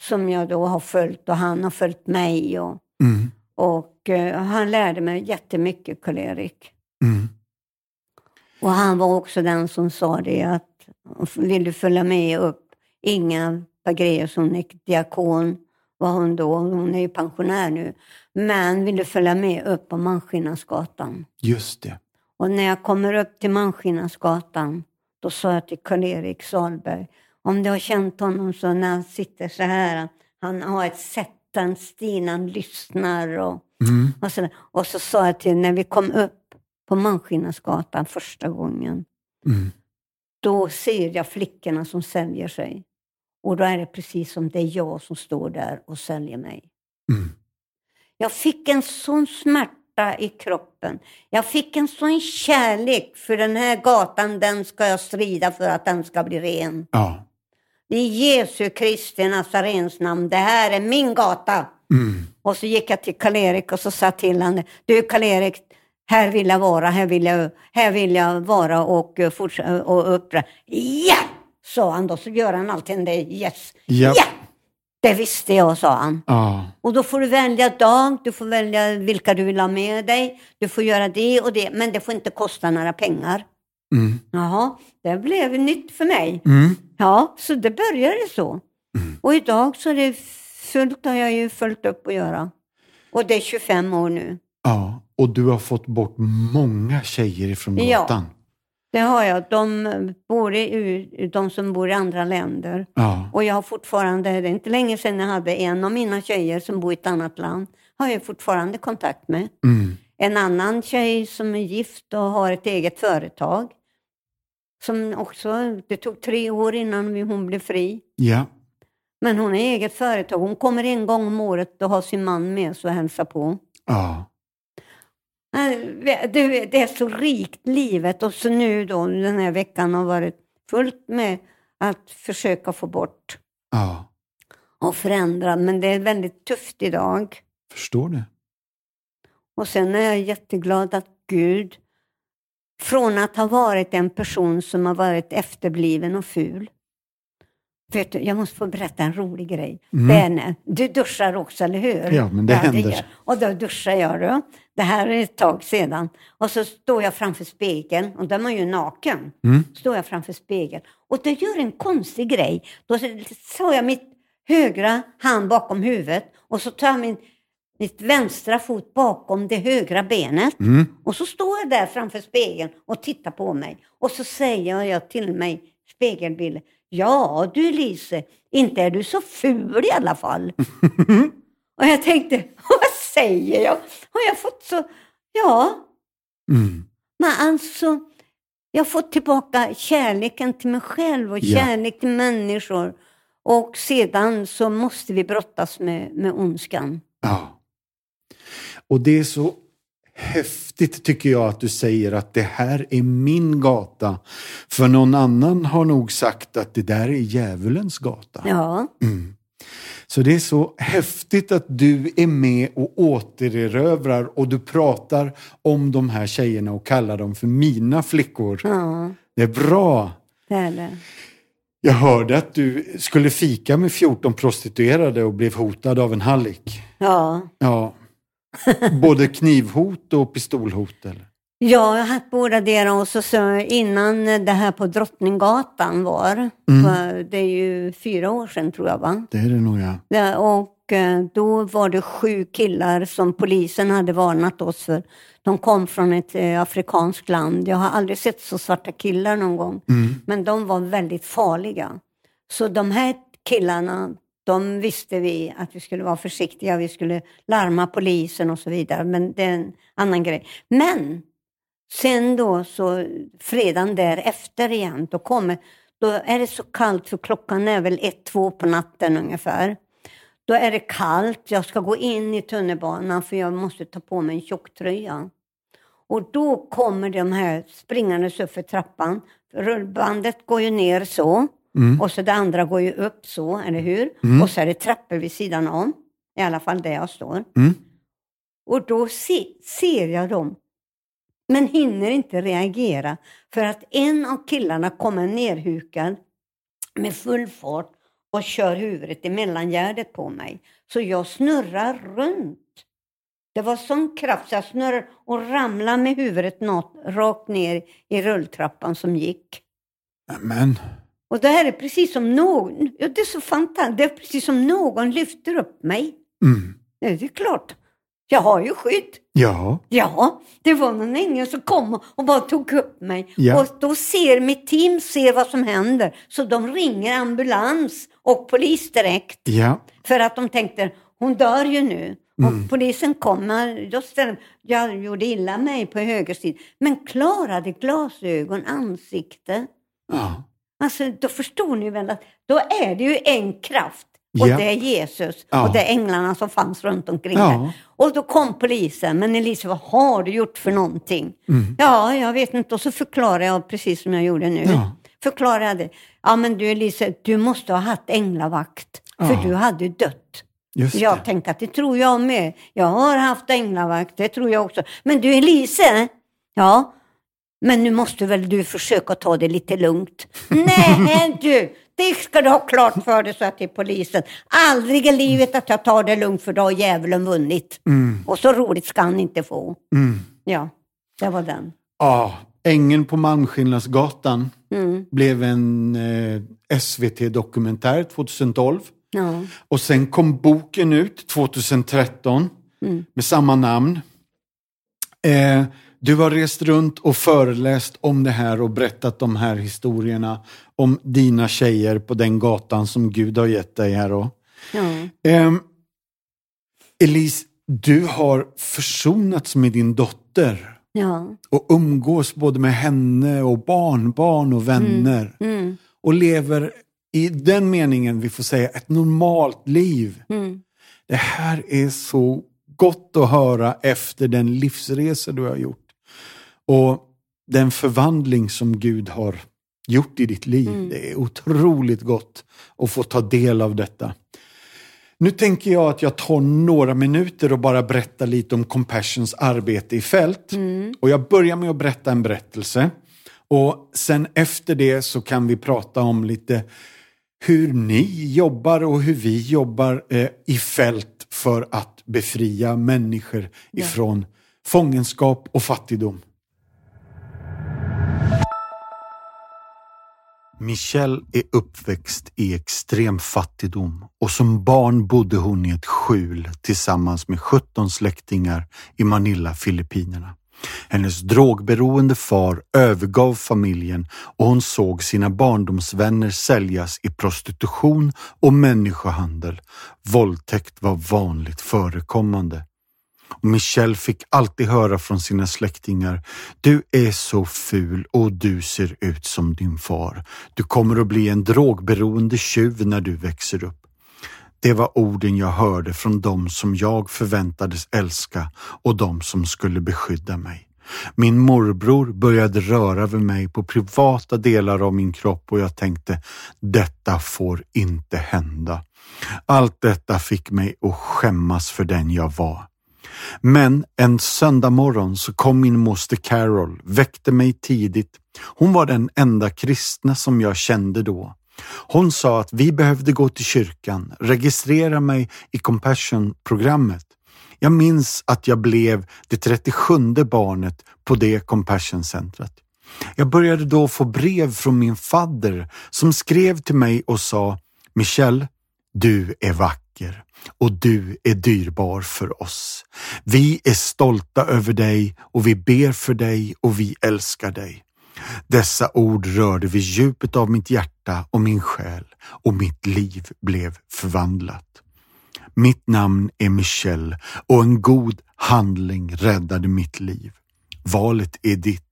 som jag då har följt och han har följt mig. Och, Mm. och eh, han lärde mig jättemycket, Karl-Erik. Mm. Och han var också den som sa det att vill du följa med upp? Inga Hon är diakon, var hon då. Hon är ju pensionär nu. Men vill du följa med upp på Malmskillnadsgatan? Just det. Och när jag kommer upp till Malmskillnadsgatan, då sa jag till Karl-Erik Salberg, om du har känt honom så när han sitter så här, han har ett sätt, han stil, han lyssnar och, Mm. och, så, och så sa jag till när vi kom upp på Malmskillnadsgatan första gången, Mm. då ser jag flickorna som säljer sig. Och då är det precis som det är jag som står där och säljer mig. Mm. Jag fick en sån smärta i kroppen. Jag fick en sån kärlek för den här gatan, den ska jag strida för att den ska bli ren. Ja. I Jesu Kristi Nazarens namn, det här är min gata. Mm. Och så gick jag till Karl-Erik och så sa till honom, du Karl-Erik, här vill jag vara, här vill jag, här vill jag vara och, eh, fortsätta och uppdra. Ja, sa han då, så gör han alltid det, yes. Japp. Ja, det visste jag, sa han. Ja. Och då får du välja dag, du får välja vilka du vill ha med dig, du får göra det och det, men det får inte kosta några pengar. Mm. Jaha, det blev nytt för mig. Mm. Ja, så det började så. Och idag så är det fullt har jag ju följt upp att göra. Och det är 25 år nu. Ja. Och du har fått bort många tjejer ifrån Ja. Det har jag. De, bor i, de som bor i andra länder. Ja. Och jag har fortfarande, det är inte länge sedan jag hade en av mina tjejer som bor i ett annat land, har jag fortfarande kontakt med. Mm. En annan tjej som är gift och har ett eget företag. Som också, det tog tre år innan hon blev fri. Ja. Men hon har eget företag. Hon kommer en gång om året och har sin man med sig och hälsar på. Ja. Det, det är så rikt livet och så nu då den här veckan har varit fullt med att försöka få bort Ja. och förändra. Men det är väldigt tufft idag. Förstår det. Och sen är jag jätteglad att Gud, från att ha varit en person som har varit efterbliven och ful. Vet du, jag måste få berätta en rolig grej. Mm. Det när, du duschar också, eller hur? Ja, men det händer. gör- Och då duschar jag då. Det här är ett tag sedan. Och så står jag framför spegeln, och då är man ju naken. Mm. Står jag framför spegeln. Och då gör en konstig grej. Då tar jag mitt högra hand bakom huvudet och så tar jag min, mitt vänstra fot bakom det högra benet. Mm. Och så står jag där framför spegeln och tittar på mig. Och så säger jag till mig, spegelbilden, ja du Lise, inte är du så ful i alla fall. och jag tänkte, vad säger jag? Har jag fått så, ja, Mm. men alltså, jag har fått tillbaka kärleken till mig själv och Ja. kärlek till människor. Och sedan så måste vi brottas med, med ondskan. Ja. Och det är så häftigt tycker jag att du säger att det här är min gata. För någon annan har nog sagt att det där är djävulens gata. Ja. Mm. Så det är så häftigt att du är med och återerövrar och du pratar om de här tjejerna och kallar dem för mina flickor. ja, Det är bra. det är det. Jag hörde att du skulle fika med 14 prostituerade och blev hotad av en hallick. Ja. Ja. Både knivhot och pistolhot eller? Ja, jag har haft båda deras och så, så innan det här på Drottninggatan var, för det är ju fyra år sedan tror jag va? Det är det nog ja. Ja, och eh, då var det sju killar som polisen hade varnat oss för. De kom från ett eh, afrikanskt land. Jag har aldrig sett så svarta killar någon gång. Men de var väldigt farliga. Så de här killarna, de visste vi att vi skulle vara försiktiga. Vi skulle larma polisen och så vidare. Men det är en annan grej. Men sen då så fredagen därefter igen, då kommer, då är det så kallt för klockan är väl ett, två på natten ungefär. Då är det kallt, jag ska gå in i tunnelbanan för jag måste ta på mig en tjocktröja. Och då kommer de här springandes upp för trappan. Rullbandet går ju ner så. Och så det andra går ju upp så, eller hur? Och så är det trappor vid sidan om. I alla fall där jag står. Mm. Och då se, ser jag dem. Men hinner inte reagera. För att en av killarna kommer nerhukad med full fart och kör huvudet i mellangärdet på mig. Så jag snurrar runt. Det var sån kraft så jag snurrade och ramlade med huvudet något, rakt ner i rulltrappan som gick. Men, Och det här är precis som någon, ja, det är så fantastiskt, det är precis som någon lyfter upp mig. mm. Ja, det är klart. Jag har ju skydd. ja, Ja, det var någon ängel som kom och bara tog upp mig. Ja. Och då ser mitt team ser vad som händer. Så de ringer ambulans och polis direkt. ja, För att de tänkte, hon dör ju nu. Mm. Och polisen kommer, just där, jag gjorde illa mig på höger sida. Men klarade glasögon, ansikte. ja, Alltså då förstår ni väl att då är det ju en kraft. Och Ja. det är Jesus Ja. och det är änglarna som fanns runt omkring Ja. Och då kom polisen. Men Elisa, vad har du gjort för någonting? Mm. Ja, jag vet inte. Och så förklarar jag precis som jag gjorde nu. Ja. Det. Ja, men du Elisa, du måste ha haft änglavakt. För Ja. du hade dött. just Jag det. tänkte att det tror jag med. Jag har haft änglavakt, det tror jag också. Men du Elise, ja, men nu måste väl du försöka ta det lite lugnt. Nej du, det ska du ha klart för dig, så att till polisen. Aldrig i livet att jag tar det lugnt för då har djävulen vunnit. Och så roligt ska han inte få. Mm. Ja, det var den. Ja, Ängeln på Malmskillnadsgatan Mm. blev en eh, SVT-dokumentär 2012. Ja. Och sen kom boken ut 2013 Mm. med samma namn. Eh, du har rest runt och föreläst om det här och berättat de här historierna om dina tjejer på den gatan som Gud har gett dig här. Då. Ja. Ehm, Elise, du har försonats med din dotter Ja. och umgås både med henne och barnbarn och vänner Mm. och lever i den meningen, vi får säga, ett normalt liv. Mm. Det här är så gott att höra efter den livsresa du har gjort. Och den förvandling som Gud har gjort i ditt liv. Mm. Det är otroligt gott att få ta del av detta. Nu tänker jag att jag tar några minuter och bara berättar lite om Compassions arbete i fält. Mm. Och jag börjar med att berätta en berättelse. Och sen efter det så kan vi prata om lite hur ni jobbar och hur vi jobbar eh, i fält för att befria människor ifrån fångenskap och fattigdom. Michelle är uppväxt i extrem fattigdom och som barn bodde hon i ett skjul tillsammans med 17 släktingar i Manila, Filippinerna. Hennes drogberoende far övergav familjen och hon såg sina barndomsvänner säljas i prostitution och människohandel. Våldtäkt var vanligt förekommande. Och Michelle fick alltid höra från sina släktingar, du är så ful och du ser ut som din far. Du kommer att bli en drogberoende tjuv när du växer upp. Det var orden jag hörde från dem som jag förväntades älska och de som skulle beskydda mig. Min morbror började röra vid mig på privata delar av min kropp och jag tänkte, detta får inte hända. Allt detta fick mig att skämmas för den jag var. Men en söndag morgon så kom min moster Carol, väckte mig tidigt. Hon var den enda kristna som jag kände då. Hon sa att vi behövde gå till kyrkan, registrera mig i Compassion-programmet. Jag minns att jag blev det 37 barnet på det Compassion-centret. Jag började då få brev från min fadder som skrev till mig och sa Michelle, du är vacker och du är dyrbar för oss. Vi är stolta över dig och vi ber för dig och vi älskar dig. Dessa ord rörde vid djupet av mitt hjärta och min själ och mitt liv blev förvandlat. Mitt namn är Michelle och en god handling räddade mitt liv. Valet är ditt.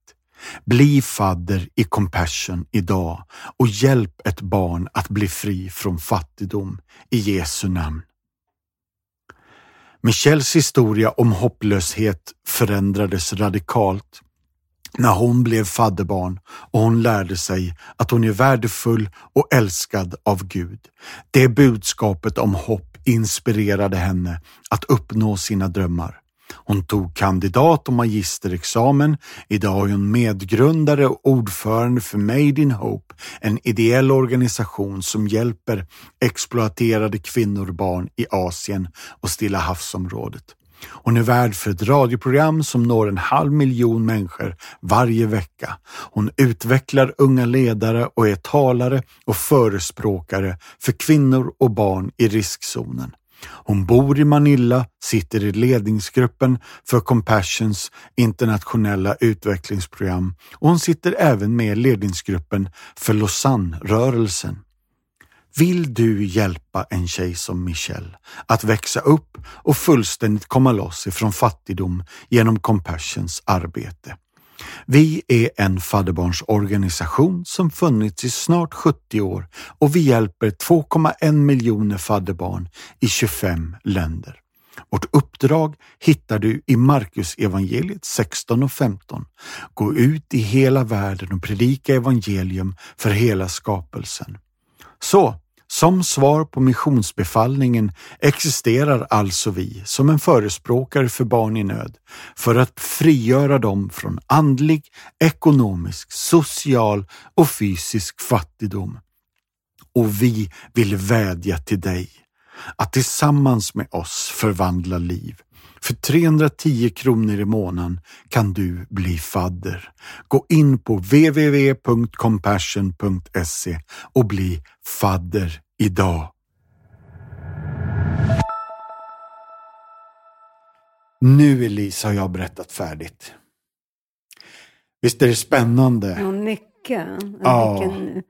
Bli fadder i Compassion idag och hjälp ett barn att bli fri från fattigdom i Jesu namn. Michelles historia om hopplöshet förändrades radikalt när hon blev fadderbarn och hon lärde sig att hon är värdefull och älskad av Gud. Det budskapet om hopp inspirerade henne att uppnå sina drömmar. Hon tog kandidat och magisterexamen. Idag är hon medgrundare och ordförande för Made in Hope, en ideell organisation som hjälper exploaterade kvinnor och barn i Asien och Stilla havsområdet. Hon är värd för ett radioprogram som når en halv miljon människor varje vecka. Hon utvecklar unga ledare och är talare och förespråkare för kvinnor och barn i riskzonen. Hon bor i Manila, sitter i ledningsgruppen för Compassions internationella utvecklingsprogram och hon sitter även med i ledningsgruppen för Lausanne-rörelsen. Vill du hjälpa en tjej som Michelle att växa upp och fullständigt komma loss ifrån fattigdom genom Compassions arbete? Vi är en fadderbarnsorganisation som funnits i snart 70 år och vi hjälper 2,1 miljoner fadderbarn i 25 länder. Vårt uppdrag hittar du i Markus evangeliet 16 och 15. Gå ut i hela världen och predika evangelium för hela skapelsen. Så, som svar på missionsbefallningen existerar alltså vi som en förespråkare för barn i nöd för att frigöra dem från andlig, ekonomisk, social och fysisk fattigdom. Och vi vill vädja till dig att tillsammans med oss förvandla liv. För 310 kronor i månaden kan du bli fadder. Gå in på www.compassion.se och bli fadder idag. Nu Elisa har jag berättat färdigt. Visst är det spännande? Ja, mycket. Ja. Vilken,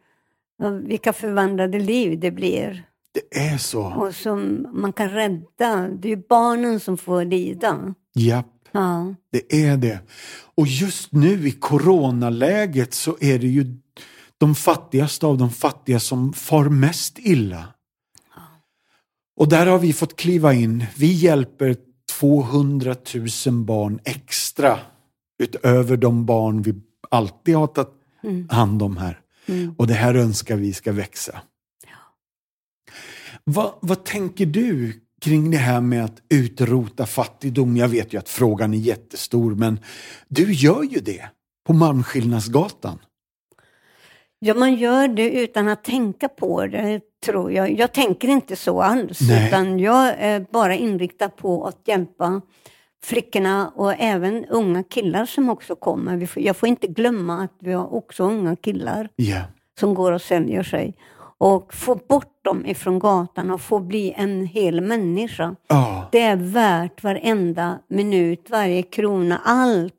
vilka förvandlade liv det blir. Det är så. Och som man kan rädda. Det är ju barnen som får lida. Japp, Ja. det är det. Och just nu i coronaläget så är det ju de fattigaste av de fattiga som far mest illa. Och där har vi fått kliva in. Vi hjälper 200 000 barn extra utöver de barn vi alltid har tagit hand om här. Mm. Och det här önskar vi ska växa. Vad, vad tänker du kring det här med att utrota fattigdom? Jag vet ju att frågan är jättestor, men du gör ju det på Malmskillnadsgatan. Ja, man gör det utan att tänka på det, tror jag. Jag tänker inte så alls, Nej. utan jag är bara inriktad på att hjälpa flickorna och även unga killar som också kommer. Jag får inte glömma att vi har också unga killar Ja, som går och säljer sig. Och få bort dem ifrån gatan och få bli en hel människa. ja, Det är värt varenda minut, varje krona, allt.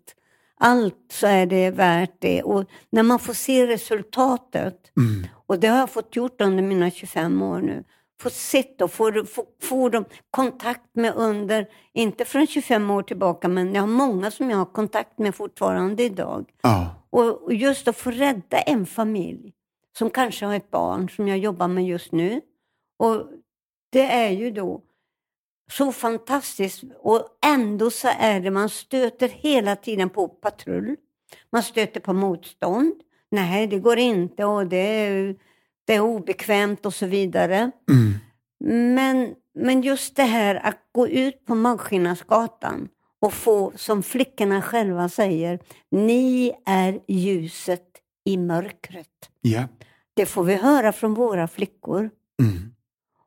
Allt så är det värt det. Och när man får se resultatet, mm, och det har jag fått gjort under mina 25 år nu, få sett och få, få, få dem kontakt med under, inte från 25 år tillbaka, men jag har många som jag har kontakt med fortfarande idag. ja, Och, och just att få rädda en familj som kanske har ett barn som jag jobbar med just nu. Och det är ju då så fantastiskt och ändå så är det, man stöter hela tiden på patrull. Man stöter på motstånd. Nej, det går inte och det är, det är obekvämt och så vidare. Mm. Men, men just det här att gå ut på Magskinnasgatan och få, som flickorna själva säger, ni är ljuset i mörkret. Ja. Det får vi höra från våra flickor. Mm.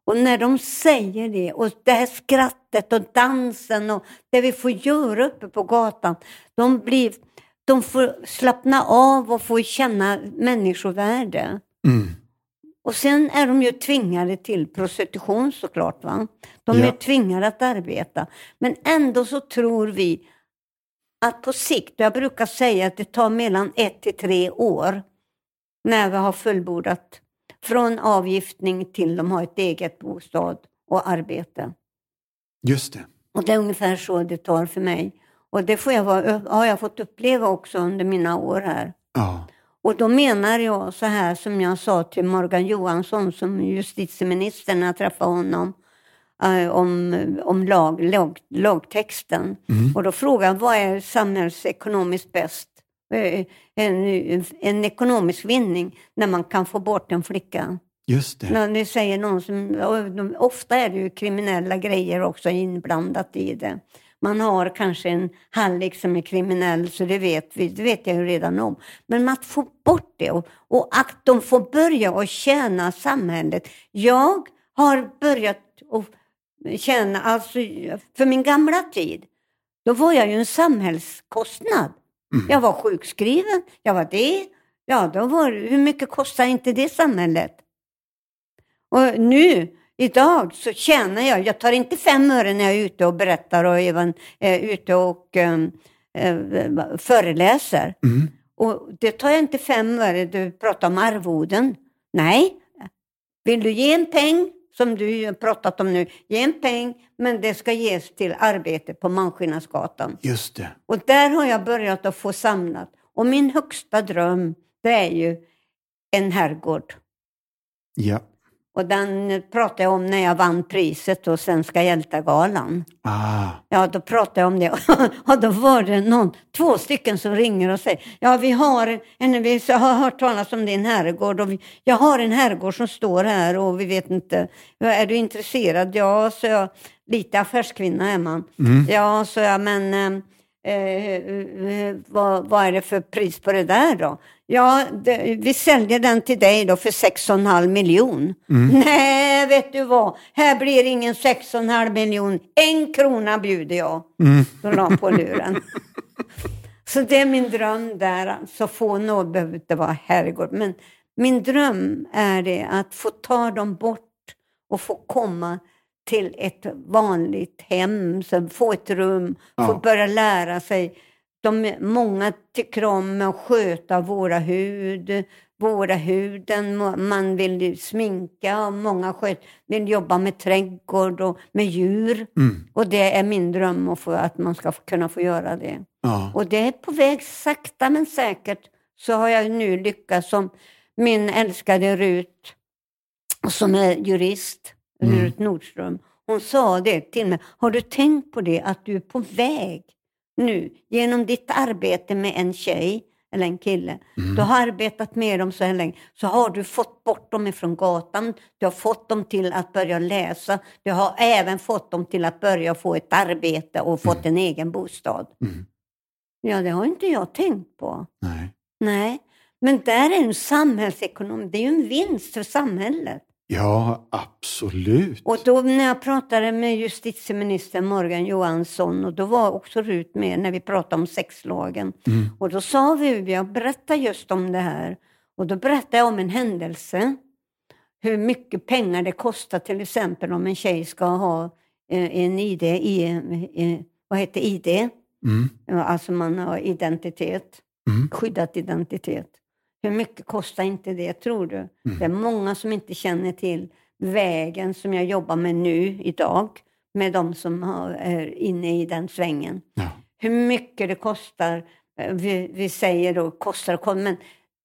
Och när de säger det, och det här skrattet och dansen och det vi får göra uppe på gatan, de, blir, de får slappna av och få känna människovärde. Mm. Och sen är de ju tvingade till prostitution såklart. Va? De Ja. är tvingade att arbeta. Men ändå så tror vi att på sikt, jag brukar säga att det tar mellan ett till tre år när vi har fullbordat från avgiftning till de har ett eget bostad och arbete. Just det. Och det är ungefär så det tar för mig. Och det får jag vara, har jag fått uppleva också under mina år här. Ja. Och då menar jag så här som jag sa till Morgan Johansson som justitieminister när jag träffade honom eh, om, om lag, lag, lagtexten. Mm. Och då frågade jag vad är samhällsekonomiskt bäst? Eh, En, en ekonomisk vinning när man kan få bort en flicka. Just det. När ni säger någon som, och ofta är det ju kriminella grejer också inblandat i det. Man har kanske en hallick som är kriminell, så det vet vi, det vet jag ju redan om. Men att få bort det och, och att de får börja att tjäna samhället. Jag har börjat att tjäna, alltså för min gamla tid, då var jag ju en samhällskostnad. Jag var sjukskriven, jag var det. Ja, då var, hur mycket kostar inte det samhället? Och nu, idag, så tjänar jag, jag tar inte fem öre när jag är ute och berättar och även är ute och um, eh, föreläser. Mm. Och det tar jag inte fem öre, du pratar om arvoden. Nej, vill du ge en peng, som du har pratat om nu, ge en peng, men det ska ges till arbete på Malmskillnadsgatan. Just det. Och där har jag börjat att få samlat. Och min högsta dröm, det är ju en herrgård. Ja. Och den pratade jag om när jag vann priset på Svenska hjältegalan. Ah. Ja, då pratade jag om det. och då var det någon, två stycken som ringer och säger, ja vi har en, vi har hört talas om din herrgård och vi, jag har en herrgård som står här och vi vet inte, är du intresserad? Ja, så jag, lite affärskvinna är man. Mm. Ja, så jag, men eh, eh, vad, vad är det för pris på det där då? Ja, det, vi säljer den till dig då för 6,5 miljon. Nej, vet du vad? Här blir ingen 6,5 miljon. En krona bjuder jag. Mm. Då la på luren. Så det är min dröm där. Alltså få något behöver inte vara herrgård. Men min dröm är det att få ta dem bort och få komma till ett vanligt hem, så få ett rum, få Ja. börja lära sig. De, många tycker om att sköta våra hud, våra huden, man vill sminka och många sköt, vill jobba med trädgård och med djur. Mm. Och det är min dröm att, få, att man ska kunna få göra det. Ja. Och det är på väg sakta men säkert så har jag nu lyckats som min älskade Rut, som är jurist, Mm. Rut Nordström. Hon sa det till mig. Har du tänkt på det att du är på väg nu genom ditt arbete med en tjej eller en kille. Mm. Du har arbetat med dem så här länge. Så har du fått bort dem ifrån gatan. Du har fått dem till att börja läsa. Du har även fått dem till att börja få ett arbete och fått en egen bostad. Mm. Ja, det har inte jag tänkt på. Nej. Nej, men där är en samhällsekonom. Det är ju en vinst för samhället. Ja, absolut. Och då när jag pratade med justitieminister Morgan Johansson och då var också Rut med när vi pratade om sexlagen. Mm. Och då sa vi, jag berättade just om det här. Och då berättade jag om en händelse. Hur mycket pengar det kostar till exempel om en tjej ska ha eh, en ID, i, eh, vad heter ID? Mm. Alltså man har identitet, Mm. skyddat identitet. Hur mycket kostar inte det tror du? Det är många som inte känner till vägen som jag jobbar med nu idag med de som är inne i den svängen. Ja. Hur mycket det kostar, eh, vi, vi säger då kostar och men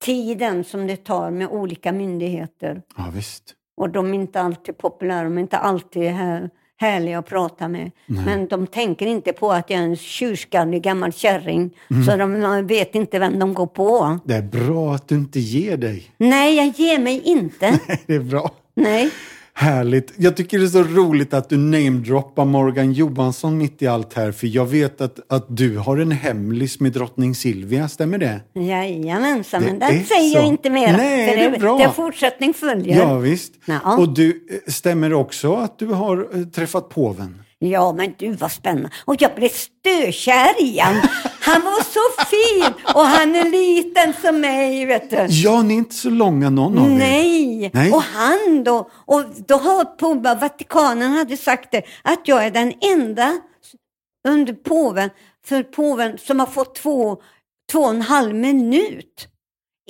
tiden som det tar med olika myndigheter. ja, visst. Och de är inte alltid populära, de är inte alltid här, härliga att prata med. Men de tänker inte på att jag är en tjurskallig gammal kärring. Mm. Så de vet inte vem de går på. Det är bra att du inte ger dig. Nej, jag ger mig inte. Det är bra. Nej. Härligt. Jag tycker det är så roligt att du namedroppar Morgan Johansson mitt i allt här. För jag vet att, att du har en hemlis med drottning Silvia, stämmer det? Jajamensan, men Det är säger jag så. inte mer. Nej, för det är bra. Det fortsättning följer. Ja, visst. Ja. Och du, eh, stämmer också att du har eh, träffat påven? Ja, men du vad spännande. Och jag blev stökär i han. Han var så fin och han är liten som mig, vet du. Ja, ni är inte så långa någon av er. Nej. Nej. och han då, och då har på Vatikanen hade sagt det, att jag är den enda under påven, för påven som har fått två, två och en halv minut.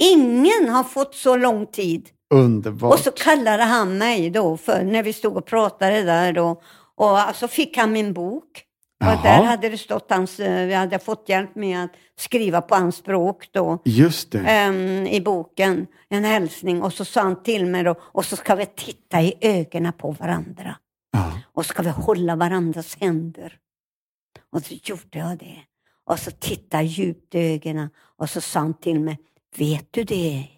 Ingen har fått så lång tid. Underbart. Och så kallade han mig då, för när vi stod och pratade där då. Och så alltså fick han min bok. Jaha. Och där hade det stått hans, eh, vi hade fått hjälp med att skriva på hans språk då. Just det. ehm, I boken, en hälsning. Och så sa han till mig då, och så ska vi titta i ögonen på varandra. Ja. Och så ska vi hålla varandras händer. Och så gjorde jag det. Och så tittade jag djupt i ögonen. Och så sa han till mig, vet du det?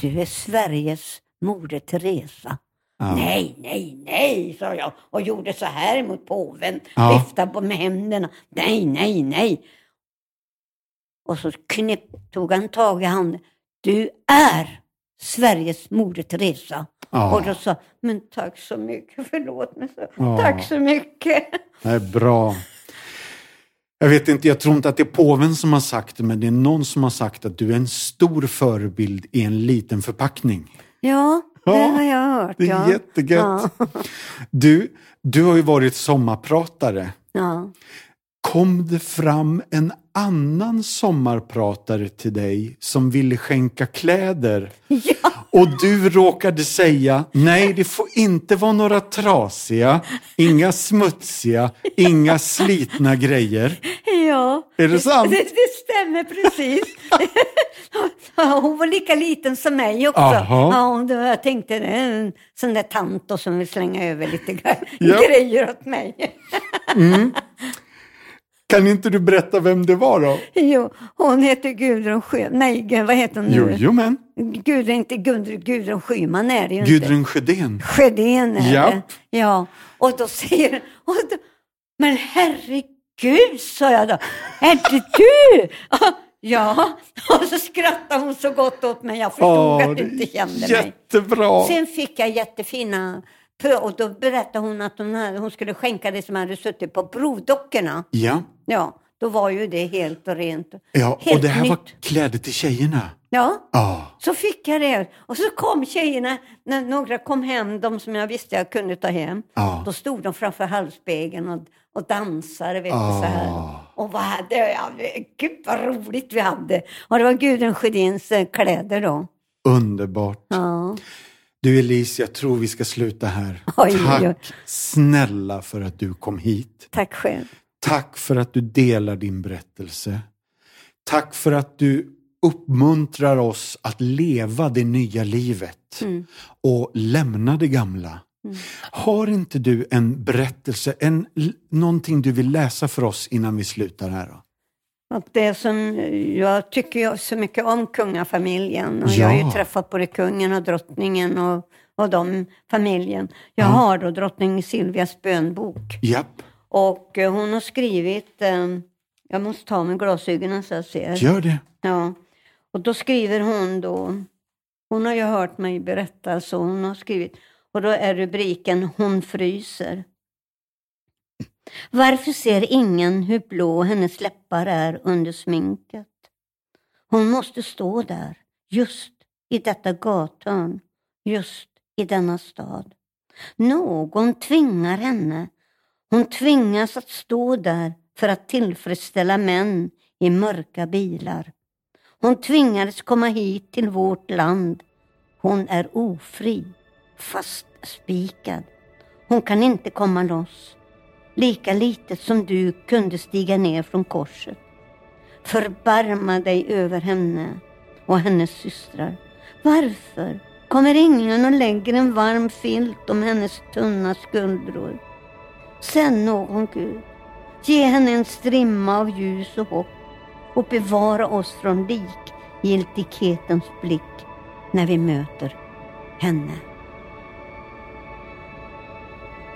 Du är Sveriges Moder Teresa. Ja. Nej, nej, nej, sa jag och gjorde så här mot påven. Ja. Viftade på med händerna. Nej, nej, nej. Och så knep, tog han tag i handen. Du är Sveriges Moder Teresa. Ja. Och då sa men tack så mycket, förlåt mig. Så. Ja. Tack så mycket. Det är bra. Jag vet inte, jag tror inte att det är påven som har sagt det, men det är någon som har sagt att du är en stor förebild i en liten förpackning. Ja, det har jag hört. Det är ja. jättegött. Ja. Du, du har ju varit sommarpratare. Ja. Kom det fram en annan sommarpratare till dig som ville skänka kläder Ja, och du råkade säga nej, det får inte vara några trasiga, inga smutsiga, inga slitna grejer. ja. Är det sant? Det, det stämmer precis. Hon var lika liten som mig också. Aha. Ja, då jag tänkte det är en sån där tant som vill slänga över lite Ja. grejer åt mig. Kan inte du berätta vem det var då? Jo, hon heter Gudrun Sjö... Nej, vad heter hon nu? Jo, jo men. Gudrun, inte Gudrun, Gudrun Schyman är det ju inte. Gudrun Sjödén. Sjödén är Japp. det. Ja, och då säger och då, Men herregud, sa jag då. Är det du? Ja, och så skrattade hon så gott åt mig. Jag förstod Åh, att du inte kände mig. Jättebra. Sen fick jag jättefina och då berättade hon att hon, hade, hon skulle skänka det som hade suttit på provdockorna. Ja, Ja, då var ju det helt och rent. ja och Helt det här var nytt. kläder till tjejerna. Ja, Ja, så fick jag det. Och så kom tjejerna, när några kom hem, de som jag visste jag kunde ta hem. Ja. Då stod de framför halsspegeln och, och dansade, vet Ah. så här. Och vad hade jag, gud vad roligt vi hade. Och det var Gudrun Sjödins eh, kläder då. underbart. Ja. Du Elise, jag tror vi ska sluta här. Oj, oj, oj. Tack snälla för att du kom hit. Tack själv. Tack för att du delar din berättelse. Tack för att du uppmuntrar oss att leva det nya livet Mm. och lämna det gamla. Har inte du en berättelse, en, någonting du vill läsa för oss innan vi slutar här? Då? Och det som, jag tycker så mycket om kungafamiljen. Och Jag har Ja. ju träffat både kungen och drottningen och, och de familjen. Jag har då drottning Silvias bönbok. Japp, Och eh, hon har skrivit, eh, jag måste ta med glasögonen så jag ser. gör det. Ja. Och då skriver hon då, hon har ju hört mig berätta så hon har skrivit, och då är rubriken Hon fryser. Varför ser ingen hur blå hennes läppar är under sminket? Hon måste stå där, just i detta gathörn, just i denna stad. Någon tvingar henne. Hon tvingas att stå där för att tillfredsställa män i mörka bilar. Hon tvingades komma hit till vårt land. Hon är ofri, fastspikad. Hon kan inte komma loss. Lika litet som du kunde stiga ner från korset. Förbarma dig över henne och hennes systrar. Varför kommer ingen och lägger en varm filt om hennes tunna skuldror. Sänd någon Gud, ge henne en strimma av ljus och hopp och bevara oss från likgiltighetens blick när vi möter henne.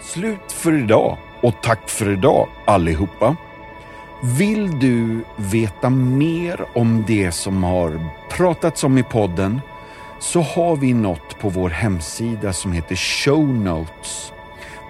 Slut för idag och tack för idag allihopa. Vill du veta mer om det som har pratats om i podden så har vi något på vår hemsida som heter Show Notes.